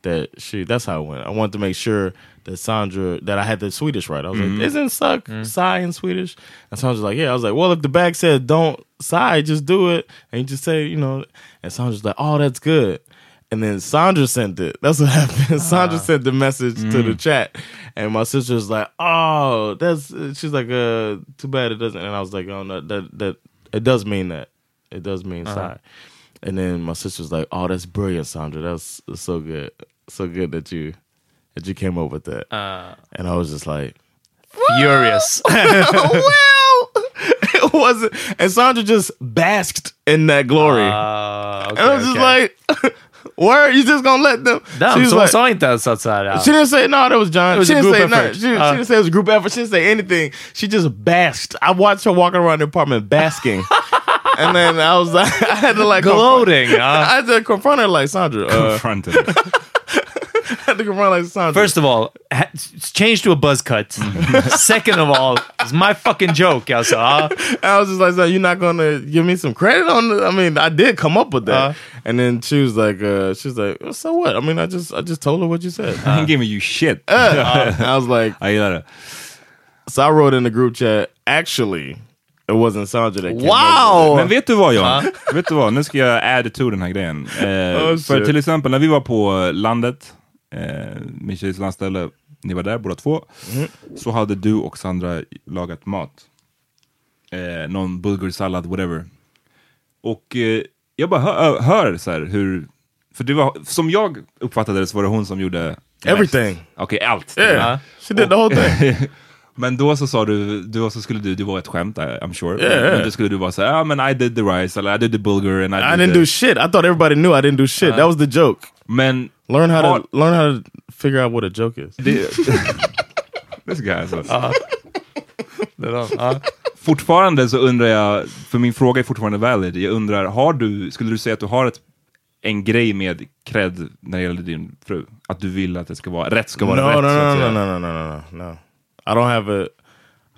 that she. That's how it went. I wanted to make sure that Sandra that I had the Swedish right. I was Mhm. like, "Isn't suck sigh in Swedish?" And Sandra's like, "Yeah." I was like, "Well, if the bag said don't sigh, just do it, and you just say, you know." And Sandra's like, "Oh, that's good." And then Sandra sent it. That's what happened. Sandra sent the message to the Mm. chat, and my sister's like, "Oh, that's." She's like, "Uh, too bad it doesn't." And I was like, "Oh no, that that it does mean that. It does mean Uh-huh. sigh." And then my sister's like, "Oh, that's brilliant, Sandra. That's, that's so good, so good that you that you came up with that." Uh, and I was just like, furious. "Well, it wasn't." And Sandra just basked in that glory, Ah, and I was just like, "Where you just gonna let them?" Damn, She was så hon like- sa inte ens att såhär... She didn't say no. That was John. It was she a didn't group say effort. She, she Uh. didn't say it was a group effort. She didn't say anything. She just basked. I watched her walking around the apartment basking, and then I was like, I had to like Gloating, confront- huh? I had to confront her like Sandra. Uh, Confronted. I had to confront her like Sandra. First of all, ha- change to a buzz cut. Second of all, it's my fucking joke. Alltså, ja. I was just like, so you're not gonna give me some credit on the I mean, I did come up with that. Uh. and then she was like, uh, she was like, well, so what? I mean, I just I just told her what you said. Han giving you shit. Uh, I was like, Jag gillar det. so I wrote in the group chat, actually, it wasn't Sandra that came Wow! up with it. Men vet du vad John? vet du vad? Nu ska jag add to den här grejen. Eh, Oh, för till exempel när vi var på landet, eh, min tjejs landställe, ni var där båda två, Mm. så hade du och Sandra lagat mat. Eh, någon bulgursallad, whatever. Och eh, jag bara hör, hör så här hur, för det var, som jag uppfattade det så var det hon som gjorde Everything. Okej, allt. Yeah, she did the whole thing. Men då så sa du, då så skulle du, det var ett skämt I'm sure. Yeah, yeah. Men då skulle du säga, ja men I did the rice, eller I did the bulgur and I, I did didn't the... do shit. I thought everybody knew I didn't do shit. that was the joke. Men Learn how to learn how to figure out what a joke is. det, This guy alltså. De. Ja. Fortfarande så undrar jag, för min fråga är fortfarande valid, jag undrar, har du, skulle du säga att du har ett, en grej med cred när det gäller din fru? Att du vill att det ska vara, rätt ska vara no, rätt? no, så no, no, no, no, no, no, no. I don't have a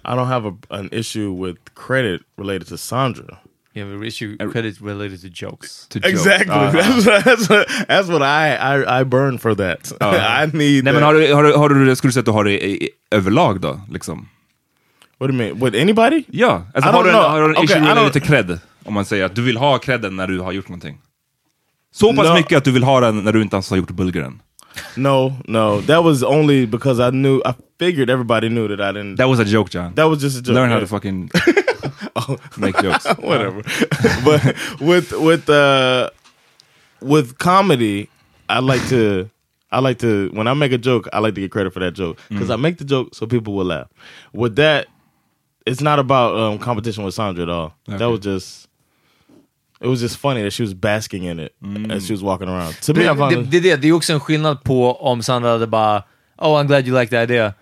I don't have a, an issue with credit related to Sandra. Yeah, we issue credit related to jokes. To. Exactly. Ah. That's, what, that's, what, that's what I, I I burn for that. Ja. I need. Nej men har du, har du, har du, skulle du säga att du har det i, i, överlag då? Liksom? What do you mean? With anybody? Ja, alltså I har don't du en, know. har du en Okay, issue related don't- till cred? Om man säger att du vill ha credden när du har gjort någonting. Så pass No. mycket att du vill ha den när du inte ens har gjort bulgaren. No, no. That was only because I knew. I figured everybody knew that I didn't. That was a joke John. That was just a joke. Learn how to fucking make jokes. whatever. but with with uh with comedy, I like to I like to when I make a joke, I like to get credit for that joke because I make the joke so people will laugh. With that, it's not about um, competition with Sandra at all. That was just. It was just funny that she was basking in it as she was walking around. To me, Det, det, det, är det, det är också en skillnad på om Sandra hade bara Oh I'm glad you like the idea.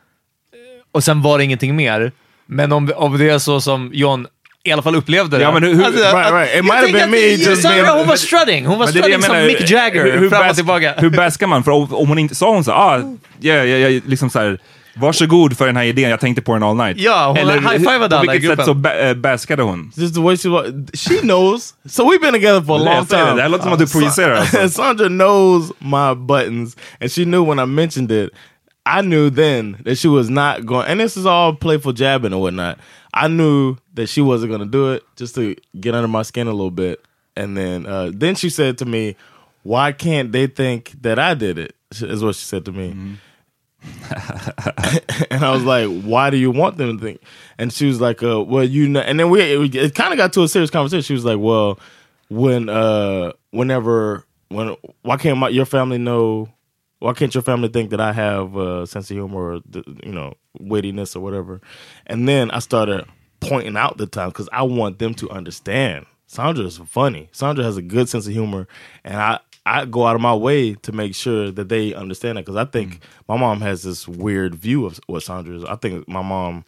Och sen var det ingenting mer. Men om, om det är så som John i alla fall upplevde det. Ja, men hur- Alltså, right, right. It jag might have been me just Sandra being- hon var strutting. Hon var strutting som menar, Mick Jagger hur, hur fram och bas- tillbaka. Hur baskar man? För om, om hon inte sa hon så ah, yeah, yeah, yeah, liksom så här, varsågod för den här idén, jag tänkte på den all night. Ja, hon high-fivade på alla i vilket sätt gruppen. så ba- baskade hon? Just the way she was. She knows. So we've been together for a long time. det här låter som att du projicerar alltså. Sandra knows my buttons, and she knew when I mentioned it. I knew then that she was not going, and this is all playful jabbing and whatnot. I knew that she wasn't going to do it just to get under my skin a little bit. And then, uh, then she said to me, "Why can't they think that I did it?" Is what she said to me. and I was like, "Why do you want them to think?" And she was like, uh, "Well, you know." And then we, we it kind of got to a serious conversation. She was like, "Well, when uh, whenever when why can't my your family know? Why can't your family think that I have a sense of humor, or you know, wittiness or whatever?" And then I started pointing out the time because I want them to understand. Sandra is funny. Sandra has a good sense of humor, and I I go out of my way to make sure that they understand it because I think mm. my mom has this weird view of what Sandra is. I think my mom,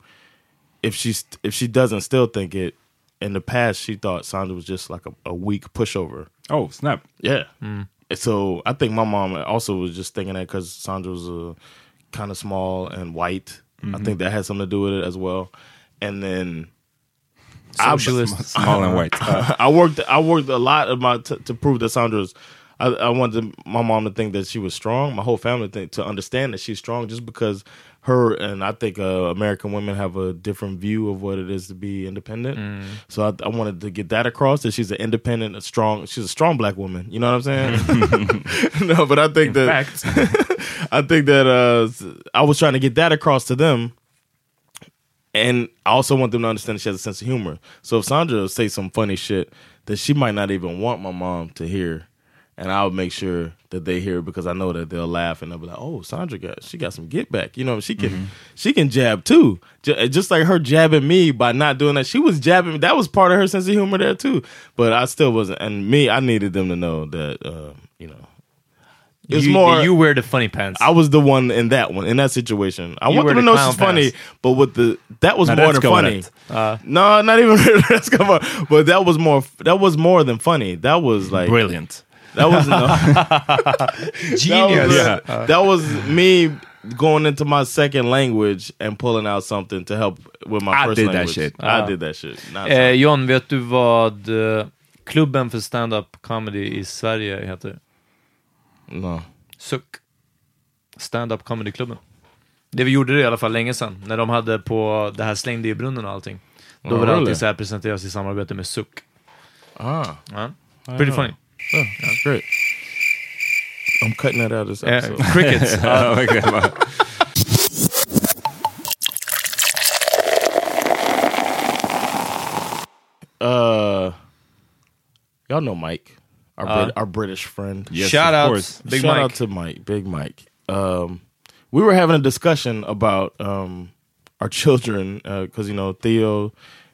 if she's if she doesn't still think it, in the past she thought Sandra was just like a, a weak pushover. Oh, snap. Yeah. Mm. And So I think my mom also was just thinking that because Sandra was uh, kind of small and white. I mm-hmm. think that had something to do with it as well. And then I- Small and white. I worked. I worked a lot of my t- to prove that Sandra's. I, I wanted my mom to think that she was strong. My whole family think, to understand that she's strong, just because her and I think uh, American women have a different view of what it is to be independent. So I, I wanted to get that across that she's an independent, a strong. She's a strong black woman. You know what I'm saying? no, but I think that I think that uh, I was trying to get that across to them. And I also want them to understand that she has a sense of humor. So if Sandra say some funny shit that she might not even want my mom to hear, and I'll make sure that they hear it because I know that they'll laugh and they'll be like, "Oh, Sandra got she got some get back." You know, she can she can jab too, J- just like her jabbing me by not doing that. She was jabbing. That was part of her sense of humor there too. But I still wasn't. And me, I needed them to know that uh, you know. It's you, more. you wear the funny pants. I was the one in that one in that situation. I You want them to know she's funny, pants. but with the that was Now more than funny. Uh, no, not even that's come on. But that was more. That was more than funny. That was like Brilliant. That was Genius. That was, that was me going into my second language and pulling out something to help with my I first did that language. shit. I Ah. did that shit. Eh, John, vet du vad eh, klubben för stand-up comedy i Sverige heter? no. Suck. Stand-up comedy-klubben. Det vi gjorde det i alla fall länge sedan, när de hade på det här slängde i brunnen och allting. Då Oh, var det really? alltid så här presenteras i samarbete med Suck. Ah, Ja. Pretty funny. Oh, that's great. I'm cutting that out of this episode. crickets. Ja. Ja, verkligen. Bara- Uh, y'all know Mike, our Uh, Brit- our British friend. Yes, Shout of out, course. Big Shout Mike. out to Mike, Big Mike. Um, we were having a discussion about um, our children because you know Theo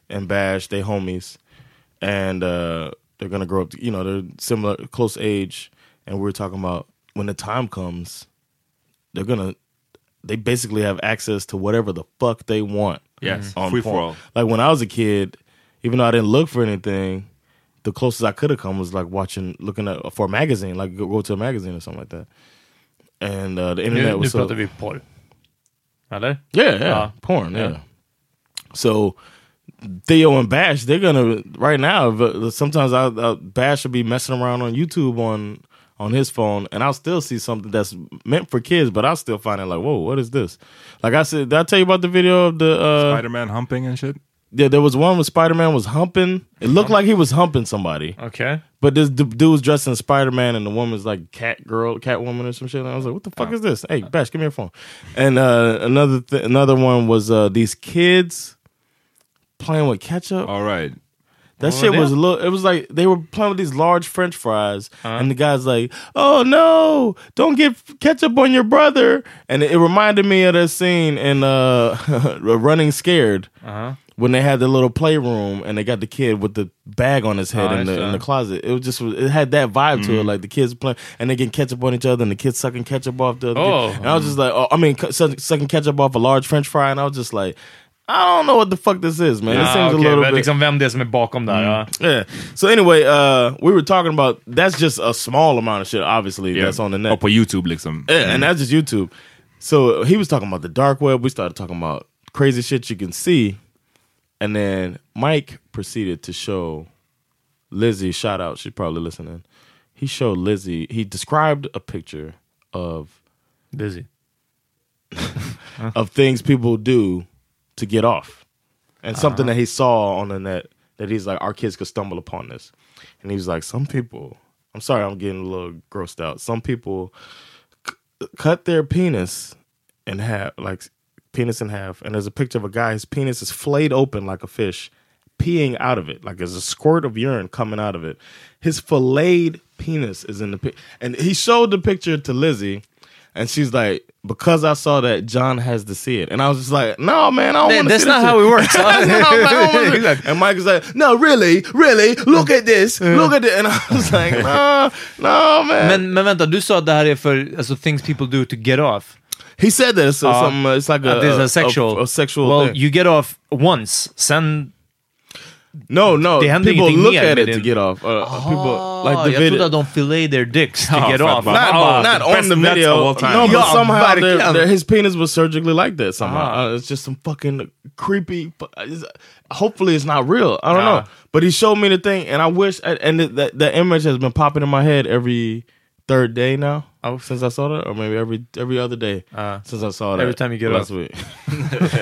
and Bash they homies, and uh, they're gonna grow up. You know, they're similar, close age, and we are talking about when the time comes, they're gonna. They basically have access to whatever the fuck they want. Yes, on free for all. Like when I was a kid, even though I didn't look for anything, the closest I could have come was like watching, looking at for a magazine, like go, go to a magazine or something like that. And uh, the internet Nu, nu was so, pratar vi porr. Eller? yeah, yeah, Ja. porn, yeah. Yeah. So Theo and Bash, they're gonna right now. but Sometimes I, I Bash will be messing around on YouTube on on his phone, and I'll still see something that's meant for kids, but I'll still find it like, whoa, what is this? Like I said, did I tell you about the video of the uh, Spider Man humping and shit. Yeah, there was one where Spider Man was humping. It looked like he was humping somebody. Okay. But this d- dude was dressed in Spider Man, and the woman's like cat girl, cat woman, or some shit. And I was like, "What the fuck is this?" Hey, Bash, give me your phone. And uh, another th- another one was uh, these kids playing with ketchup. All right. That What shit was a little. It was like they were playing with these large French fries, Uh-huh. and the guy's like, "Oh no, don't get ketchup on your brother." And it, it reminded me of that scene in uh, Running Scared Uh-huh. when they had the little playroom and they got the kid with the bag on his head Oh, in the in the closet. It was just it had that vibe to it, Mm-hmm. like the kids playing and they getting ketchup on each other, and the kids sucking ketchup off the. Other Oh. kid. And I was just like, oh, I mean, sucking ketchup off a large French fry, and I was just like. I don't know what the fuck this is, man. it seems okej, a little men bit. liksom vem det är som är bakom där. Ja. Mm. Yeah. So anyway, uh, we were talking about that's just a small amount of shit, obviously, Yeah. that's on the net. Och på YouTube liksom. Yeah, and mm. that's just YouTube. So he was talking about the dark web. We started talking about crazy shit you can see. And then Mike proceeded to show Lizzie, shout out, she's probably listening. He showed Lizzie, he described a picture of Lizzie. of things people do to get off. And something that uh-huh. he saw on the net that he's like, our kids could stumble upon this. And he's like, some people, I'm sorry, I'm getting a little grossed out. Some people c- cut their penis in half, like penis in half. And there's a picture of a guy, his penis is flayed open like a fish, peeing out of it. Like there's a squirt of urine coming out of it. His filleted penis is in the pic. And he showed the picture to Lizzie. And she's like, because I saw that, John has to see it. And I was just like, no, man, I don't Man, want to that's see not this how shit. it works. I was like, I don't wanna see it. and Mike was like, no, really, really, look at this, look at it. And I was like, no, no, man. Men, men vänta, du sa att det här är för alltså, things people do to get off. he said that it's, uh, some, uh, it's like a, Att det a, sexual. a, a sexual well, thing. you get off once, sen... no, no, det händer people look at it to get off. Uh, people, like the jag video. trodde att de fillet their dicks to Ja, get off. not, Oh, not on the video. of all time. No, but Ja, somehow verkligen. their, their, his penis was surgically like that. Somehow uh, it's just some fucking creepy. it's- Hopefully, it's not real. I don't Ah. know. But he showed me the thing, and I wish. And the, that that image has been popping in my head every third day now. Oh. since I saw that, or maybe every every other day Ah. since I saw that. Every time you get last up. week.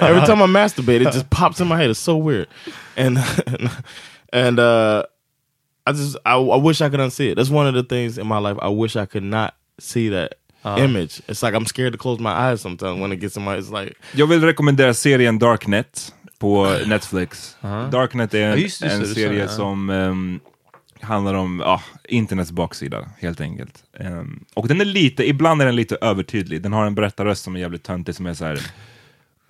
every time I masturbate, it just pops in my head. It's so weird, and and uh, I just I, I wish I could unsee it. That's one of the things in my life I wish I could not see that image. It's like I'm scared to close my eyes sometimes when it gets in my. It's like Jag vill rekommendera serien Darknet på Netflix. Darknet är en, Ja, just det, en just det, serie det, ja. som ehm, handlar om ah, internets baksida, helt enkelt. Ehm, och den är lite, ibland är den lite övertydlig. Den har en berättarröst som är jävligt töntig, som är så här.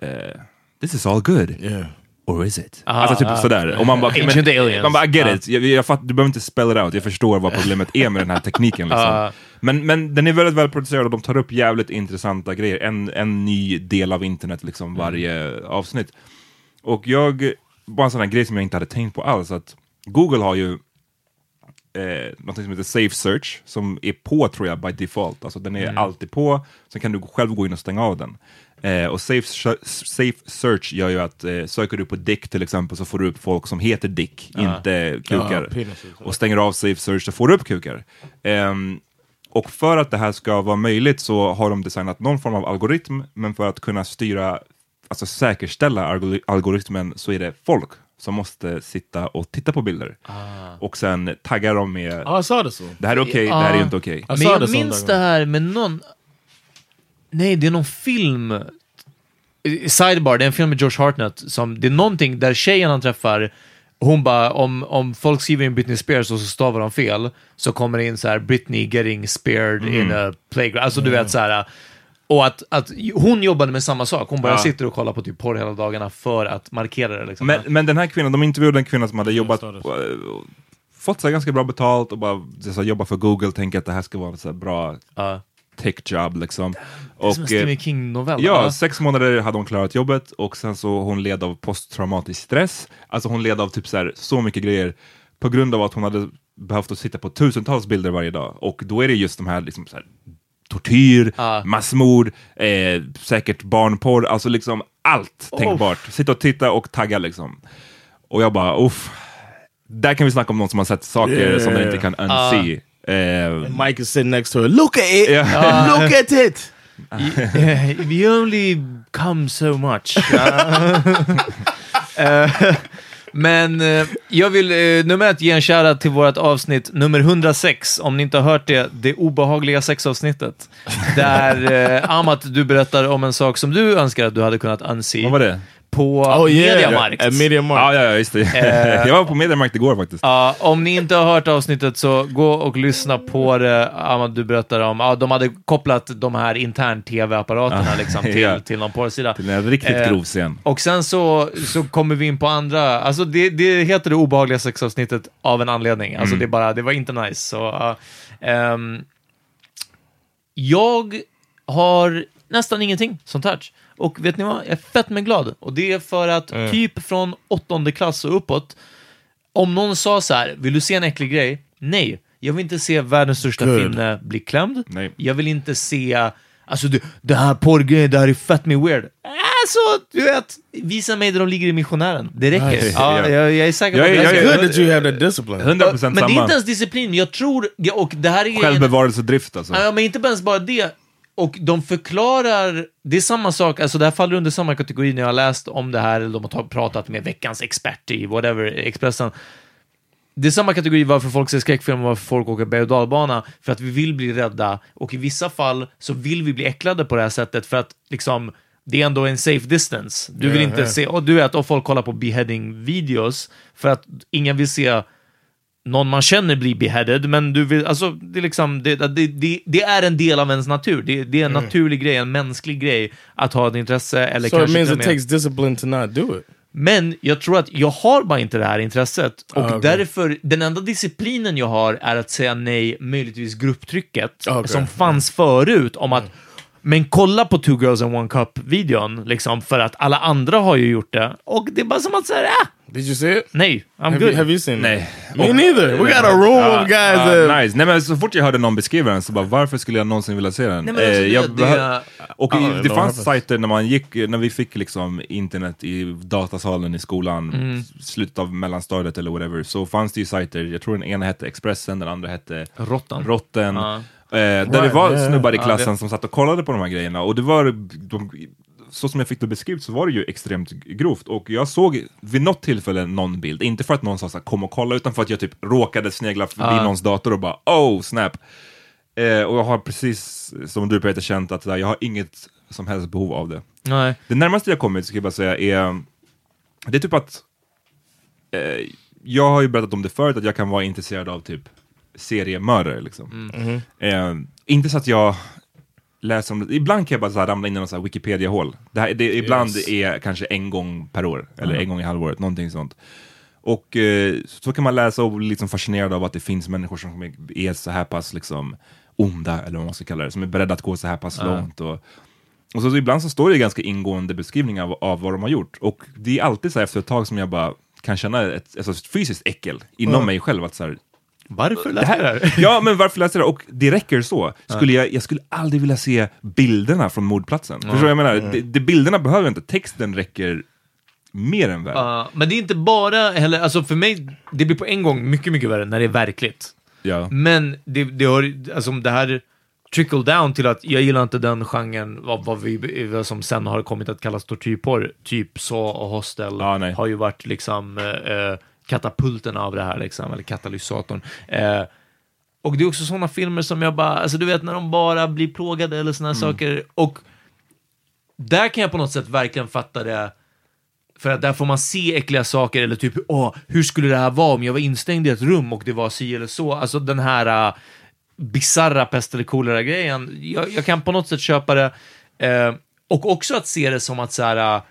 eh, This is all good. yeah. Or is it? Ah, alltså typ ah. sådär. Och man bara, men, man bara, I get Ah. it. Jag, jag fatt, du behöver inte spell it out, jag förstår vad problemet är med den här tekniken. Liksom. Ah. Men, men den är väldigt välproducerad och de tar upp jävligt intressanta grejer. En, en ny del av internet liksom varje avsnitt. Och jag, bara en sån här grej som jag inte hade tänkt på alls, att Google har ju eh, något som heter Safe Search som är på tror jag by default. Alltså den är alltid på, sen kan du själv gå in och stänga av den. Eh, och safe, safe Search gör ju att eh, söker du på Dick till exempel så får du upp folk som heter Dick, inte kukar. Penises. och stänger av Safe Search så får du upp kukar. Ehm, och för att det här ska vara möjligt så har de designat någon form av algoritm, men för att kunna styra, alltså säkerställa algori- algoritmen så är det folk som måste sitta och titta på bilder. Och sen taggar de med Oh, I saw this one. det här är okej, det här är inte okej. I Men jag one, minns det här med någon... Nej, det är någon film. Sidebar, det är en film med George Hartnett. Som, det är någonting där tjejen han träffar, hon bara, om, om folk skriver in Britney Spears och så stavar de fel, så kommer det in så här Britney getting spared in a playground. Alltså du vet så här. Och att, att hon jobbade med samma sak. Hon bara Ja. sitter och kollar på typ porr hela dagarna för att markera det. Liksom. Men, men den här kvinnan, de intervjuade en kvinna som hade jobbat, eh, fått så ganska bra betalt och bara så jobba för Google, tänker att det här ska vara ett så bra tech job liksom. Det är som en Stephen eh, King-novell. Ja, va? sex månader hade hon klarat jobbet och sen så hon led av posttraumatisk stress. Alltså hon led av typ så, här, så mycket grejer på grund av att hon hade behövt att sitta på tusentals bilder varje dag. Och då är det just de här, liksom så här tortyr, massmord, eh, säkert barnporr, alltså liksom allt Oh. tänkbart. Sitta och titta och tagga liksom. Och jag bara, uff. Där kan vi snacka om någon som har sett saker Yeah. som den inte kan unsee. Eh, Mike is sitting next to her. Look at it! Ja. Look at it! We only come so much. Eh, men eh, jag vill eh, nummer ett ge en shoutout till vårt avsnitt nummer 106. Om ni inte har hört det, det obehagliga sexavsnittet. Där eh, Amat, du berättar om en sak som du önskar att du hade kunnat unsee. Vad var det? På Oh, yeah. Mediamarkt. At Mediamarkt. Ja, ja, ja, just det. Eh, jag var på Mediamarkt igår faktiskt. Ja, om ni inte har hört avsnittet så gå och lyssna på det. Ahmad, du berättar om, ja, de hade kopplat de här intern-tv-apparaterna Ja, liksom, till, ja. till någon porrsida. Till en riktigt Eh, grov scen. Och sen så, så kommer vi in på andra, alltså det, det heter det obehagliga sexavsnittet av en anledning. Alltså Mm. det är bara, det var inte nice. Så, ja. Ehm, jag har nästan ingenting sånt här. Och vet ni vad? Jag är fett med glad. Och det är för att Mm. typ från åttonde klass och uppåt, om någon sa så här, vill du se en äcklig grej? Nej, jag vill inte se världens största Good. finne bli klämd. Nej. Jag vill inte se, alltså det, det här porrgrejen, det här är fett med weird. Alltså, du vet, visa mig där de ligger i missionären. Det räcker. Nice. Ja, Ja. jag, jag är säker på Jag det. jag It's good that you have that discipline. 100% Men det är inte ens disciplin, jag tror, och det här är Självbevarelsedrift alltså. Ja, men inte ens bara det. Och de förklarar, det är samma sak, alltså det här faller under samma kategori när jag har läst om det här, eller de har ta- pratat med veckans expert i whatever, Expressen. Det är samma kategori varför folk ser skräckfilm och varför folk åker berg och dalbana, för att vi vill bli rädda, och i vissa fall så vill vi bli äcklade på det här sättet för att liksom, det är ändå en safe distance. Du vill Ja, inte ja. se, och du vet, och folk kollar på beheading-videos, för att ingen vill se någon man känner blir beheaded, men du vill, alltså, det är liksom, det, det, det, det är en del av ens natur. Det, det är en naturlig grej, en mänsklig grej att ha ett intresse, eller So it kanske means it och med- takes discipline to not do it. Men jag tror att jag har bara inte det här intresset, och Ah, okej. därför, den enda disciplinen jag har är att säga nej, möjligtvis grupptrycket, Okej. som fanns förut, om att men kolla på Two Girls and One Cup-videon, liksom, för att alla andra har ju gjort det. Och det är bara som att säga, ah, Did you see it? nej, I'm Have good. you, have you seen Nej. it? Me neither. We got a room of guys Ah, that... nice. Nej men så fort jag hörde någon beskriva den så bara, varför skulle jag någonsin vilja se den? Nej, men alltså, Eh, det- jag det- och i- det det fanns sajter när man gick, när vi fick liksom internet i datasalen i skolan, Mm. slutet av mellanstadiet eller whatever, så fanns det ju sajter, jag tror den ena hette Expressen, den andra hette. Rotten. Ja. Eh, där det Right, var yeah. snubbar i klassen det- som satt och kollade på de här grejerna och det var, de, så som jag fick det beskrivet så var det ju extremt grovt och jag såg vid något tillfälle någon bild, inte för att någon sa så här, kom och kolla, utan för att jag typ råkade snegla förbi Ja. någons dator och bara oh snap. Eh, och jag har precis som du Peter känt att jag har inget som helst behov av det. Nej. Det närmaste jag kommit, ska jag bara säga, är det är typ att eh, jag har ju berättat om det förut, att jag kan vara intresserad av typ seriemördare liksom. Eh, inte så att jag läser om det, ibland kan jag bara så ramla in i någon så Wikipedia-hål. Det här, det, ibland Yes. är kanske en gång per år, eller en gång i halvåret, någonting sånt. Och eh, så kan man läsa och bli liksom fascinerad av att det finns människor som är- så här pass liksom onda, eller vad man ska kalla det, som är beredda att gå så här pass långt. Och, och så, så ibland så står det ganska ingående beskrivningar av, av vad de har gjort. Och det är alltid så här efter ett tag som jag bara kan känna ett, alltså ett fysiskt äckel inom mig själv. Att så här, Varför läser jag det här, ja, men varför läser jag det? Och det räcker så. Skulle jag, jag skulle aldrig vilja se bilderna från mordplatsen. Förstår du vad jag menar? Det, det, bilderna behöver inte, texten räcker mer än väl. Ja, men det är inte bara heller, alltså för mig, det blir på en gång mycket, mycket värre när det är verkligt. Ja. Men det, det har, alltså det här trickle down till att jag gillar inte den genren, vad, vad vi, vad som sen har kommit att kallas tortyrporr, typ så och Hostel, Ja, nej. har ju varit liksom eh, katapulten av det här, liksom, eller katalysatorn. Eh, och det är också sådana filmer som jag bara, alltså du vet när de bara blir plågade eller sådana saker. Och där kan jag på något sätt verkligen fatta det. För att där får man se äckliga saker eller typ, åh, hur skulle det här vara om jag var instängd i ett rum och det var si eller så? Alltså den här uh, bisarra pest eller kolera-grejen. Jag, jag kan på något sätt köpa det, Eh, och också att se det som att så här, uh,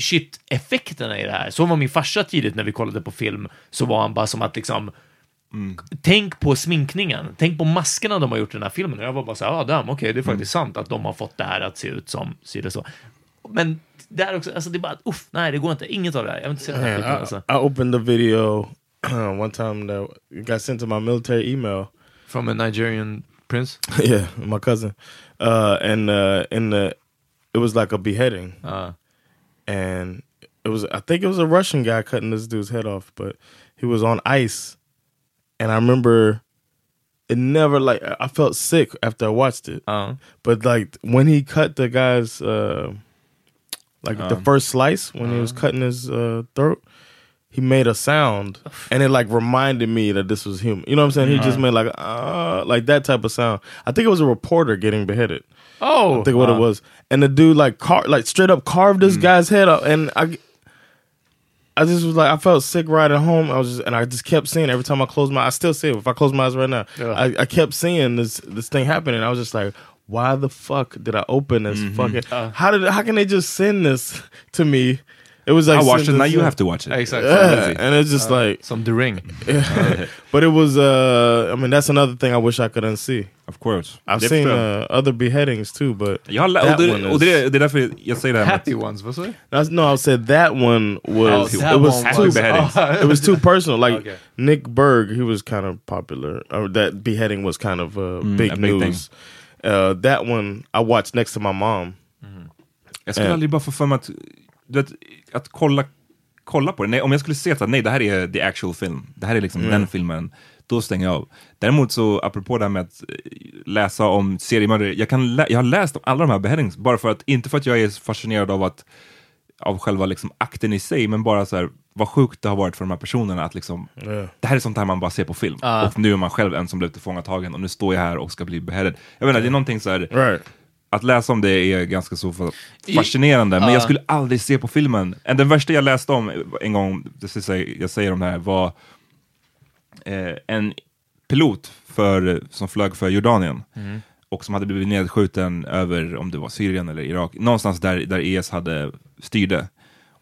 shit, effekterna i det här. Så var min farsa tidigt när vi kollade på film, så var han bara som att liksom, tänk på sminkningen, tänk på maskerna de har gjort i den här filmen. Och jag var bara så här, ah, damn, okej, det är faktiskt sant att de har fått det här att se ut som, ser det så. Men där också, alltså det är bara, uff, nej, det går inte, inget av det här. Jag vill inte se den här Man, skiten I, alltså. I opened the video one time that got sent to my military email. From a Nigerian prince? yeah, my cousin. Uh, and uh, in the, it was like a beheading. Uh. And it was, I think it was a Russian guy cutting this dude's head off, but he was on ice. And I remember it never like, I felt sick after I watched it. Uh. But like when he cut the guy's, uh, like the Um. first slice, when he was cutting his uh, throat, he made a sound and it like reminded me that this was human. You know what I'm saying? He just made like uh like that type of sound. I think it was a reporter getting beheaded. Oh, I think what it was. And the dude like car like straight up carved this guy's head up and I I just was like I felt sick right at home. I was just and I just kept seeing every time I closed my I still see it if I close my eyes right now. I, I kept seeing this this thing happening. I was just like, why the fuck did I open this fucking Uh. how did how can they just send this to me? It was like I watched it, now you have to watch it. Exactly. Yeah, and it's just like Som The Ring. but it was uh I mean that's another thing I wish I could unsee. Of course. I've Det seen uh, other beheadings too, but Jag har lä- that och, one det, is- och det, det är därför jag säger det här Happy ones, vad sa? That's, no, I said that one was Oh, that it was one too was- beheadings. it was too personal. Like Okay. Nick Berg, he was kind of popular. Or that beheading was kind of uh, big a big news. Uh, that one I watched next to my mom. Jag skulle aldrig bara få för mig att, du vet, att kolla, kolla på det. Nej, om jag skulle se att nej, det här är the actual film, det här är liksom Mm. den filmen, då stänger jag av. Däremot så, apropå det här med att eh, läsa om seriemördare, jag, kan lä- jag har läst om alla de här beheadings, bara för att, inte för att jag är fascinerad av att av själva liksom akten i sig, men bara så här, vad sjukt det har varit för de här personerna att liksom, Yeah. det här är sånt här man bara ser på film. Ja. Och nu är man själv en som blev tillfångatagen och nu står jag här och ska bli beheaded. Jag vet inte, det är någonting så här, Right. Att läsa om det är ganska så fa- fascinerande, men Ja. jag skulle aldrig se på filmen. En- Den värsta jag läste om en gång, det ska jag säger om det här, var eh, en pilot för, som flög för Jordanien Mm. och som hade blivit nedskjuten över, om det var Syrien eller Irak, någonstans där, där IS hade styrde.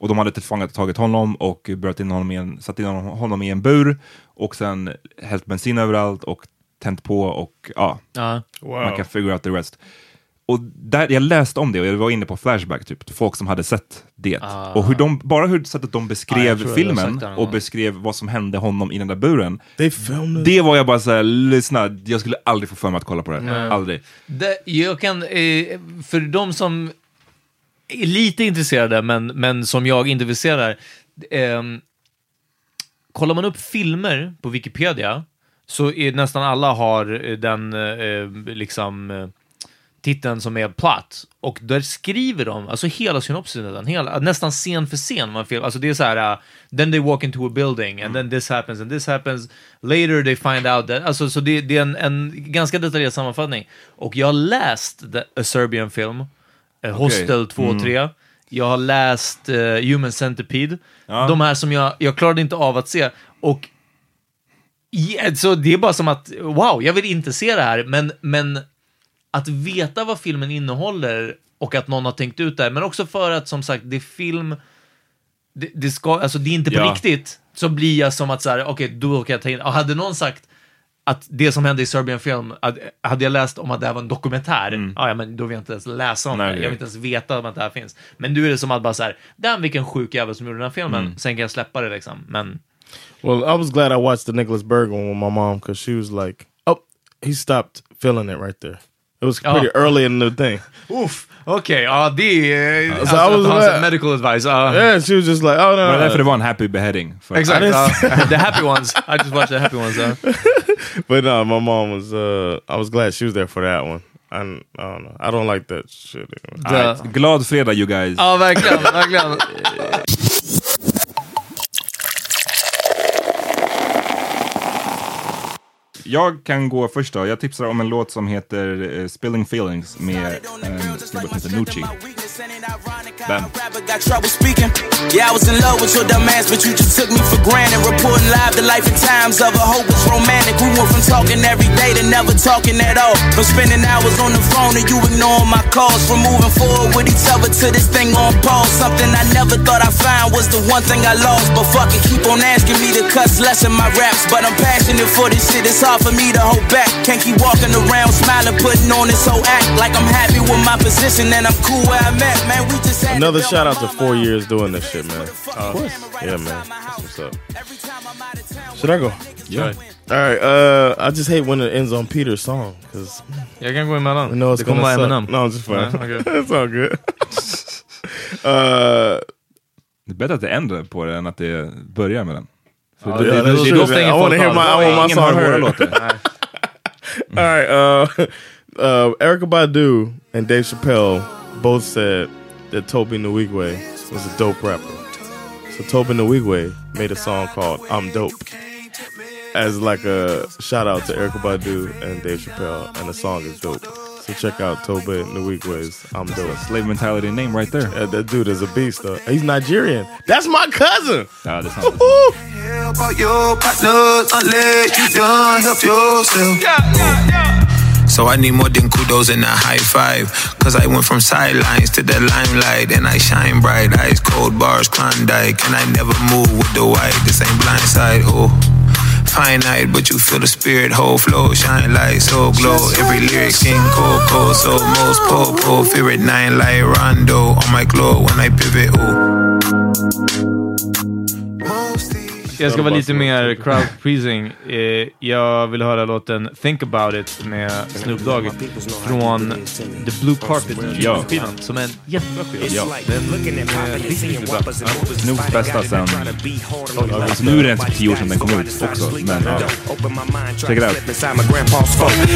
Och de hade tillfångatagit honom och bröt in honom i en, satt in honom, i en bur och sen hällt bensin överallt och tänt på och ja, Ja. man kan figure out the rest. Och där, jag läste om det och jag var inne på Flashback, typ, folk som hade sett det. Ah. Och hur de, bara hur sättet de beskrev har filmen och beskrev vad som hände honom i den där buren. They filmed it. Det var jag bara såhär, lyssna, jag skulle aldrig få för mig att kolla på det. Nej. Aldrig. Det, jag kan, eh, för de som är lite intresserade, men, men som jag inte vill se där. Eh, kollar man upp filmer på Wikipedia, så är nästan alla har eh, den eh, liksom eh, titeln som är plot. Och där skriver de, alltså hela synopsisen, hela, nästan scen för scen. Man film, alltså det är så här, uh, then they walk into a building and then this happens and this happens. Later they find out that, alltså så det, det är en, en ganska detaljerad sammanfattning. Och jag har läst the, A Serbian Film, eh, Hostel 2 och 3. Jag har läst eh, Human Centipede. De här som jag, jag klarade inte av att se. Och Ja, så det är bara som att, wow, jag vill inte se det här, men, men att veta vad filmen innehåller och att någon har tänkt ut det här, men också för att som sagt, det är film, det, det, ska, alltså, det är inte på Ja. riktigt, så blir jag som att så här, okej, då kan jag ta in, och hade någon sagt att det som hände i Serbian Film, att, hade jag läst om att det här var en dokumentär, ja, ja, men då vill jag inte ens läsa om Nej, det, jag vill inte ens veta om att det här finns. Men nu är det som att bara så här, damn vilken sjuk jävel som gjorde den här filmen, sen kan jag släppa det liksom, men Well, I was glad I watched the Nicholas Berg one with my mom because she was like, "Oh, he stopped feeling it right there." It was pretty Oh. early in the thing. Oof. okej, ja det är... Så Alltså, I was att ha medical advice, ja. Yeah, she was just like, "Oh no." Det var no, därför det no. var en happy beheading. För Exakt, I uh, the happy ones. I just watched the happy ones. ja. Uh. But no, my mom was. uh I was glad she was there for that one. And I don't know. I don't like that shit. Alright, Glad fredag you guys. Ja, verkligen, verkligen. Jag kan gå först då. Jag tipsar om en låt som heter eh, Spilling Feelings med eh, en snubbe som heter Nucci. Rapper got trouble speaking. Yeah, I was in love with your dumb ass, but you just took me for granted. Reporting live the life and times of a hopeless romantic. We went from talking every day to never talking at all. From spending hours on the phone and you ignoring my calls. From moving forward with each other to this thing on pause. Something I never thought I'd find was the one thing I lost. But fuck it, keep on asking me to cuss less in my raps. But I'm passionate for this shit, it's hard for me to hold back. Can't keep walking around smiling, putting on this whole act. Like I'm happy with my position and I'm cool where I'm at. Man, we just had Another shout out to four years doing this shit, man. Of course. Yeah, man. That's what's up. Should I go? Yeah. All right. Uh, I just hate when it ends on Peter's song because Jag kan gå emellan. I know it's det kommer gonna vara suck. Eminem. No, I'm just fine. Ja, okej. it's all good. uh, Det är bättre att det ändrar på det än att det börjar med den. För Ja, det, det- det, det- det, det- då det- stänger I wanna folk hear av. my- I want my ingen song hör våra heard. låtar. all right. Uh, uh, Erica Badu and Dave Chappelle both said that Toby Nwigwe was a dope rapper. So Toby Nwigwe made a song called "I'm Dope" as like a shout out to Erica Badu and Dave Chappelle, and the song is dope. So check out Toby Nwigwe's "I'm Dope." Slave mentality name right there. Uh, that dude is a beast, though. He's Nigerian. That's my cousin. Ja, det är sant. Woo! Help out your partners unless you done help yourself. So I need more than kudos and a high five. Cause I went from sidelines to the limelight and I shine bright. Ice cold bars, Klondike. And I never move with the white. This ain't blindside. Oh, finite, but you feel the spirit. Whole flow, shine light, so glow. Every lyric sing cold, cold. So most po po. Fear it nine like Rondo on my glow when I pivot. Oh. Jag ska vara lite mer crowd pleasing. Eh, jag vill höra låten Think about it med Snoop Dogg från The Blue Carpet Ja. skivan som är en jättebra skiva. Ja. Den är riktigt, bra. Snoops bästa sen... Nu är det inte tio år sedan den kom ut också, men ja. Check it out.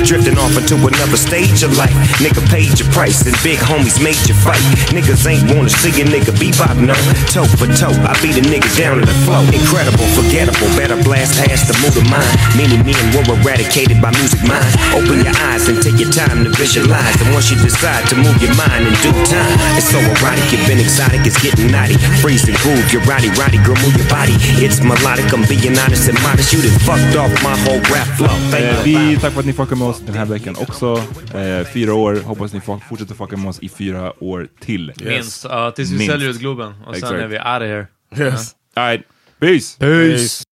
Drifting off into another stage of life. Nigga paid your price and big homies made you fight. Niggas ain't wanna see a nigga bebop no toe for toe. I beat a nigga down to the flow. Incredible, forgettable, better blast past the mood of mine. Many men were eradicated by music mind. Open your eyes and take your time to visualize. And once you decide to move your mind in due time, it's so erotic, you've been exotic, it's getting naughty. Freeze and groove, you're rowdy, rowdy, girl, move your body. It's melodic, I'm being honest and modest. You done fucked off my whole rap flow. Thank Eh, you. vi tack för att ni fuckar med oss den här veckan också. Eh, fyra år. Hoppas ni får fortsätter fucka med oss i fyra år till. Minst. Ja, tills vi Minst. säljer ut Globen. Och sen Exakt. är vi out of here. Yes. All right. Peace! Peace. Imagine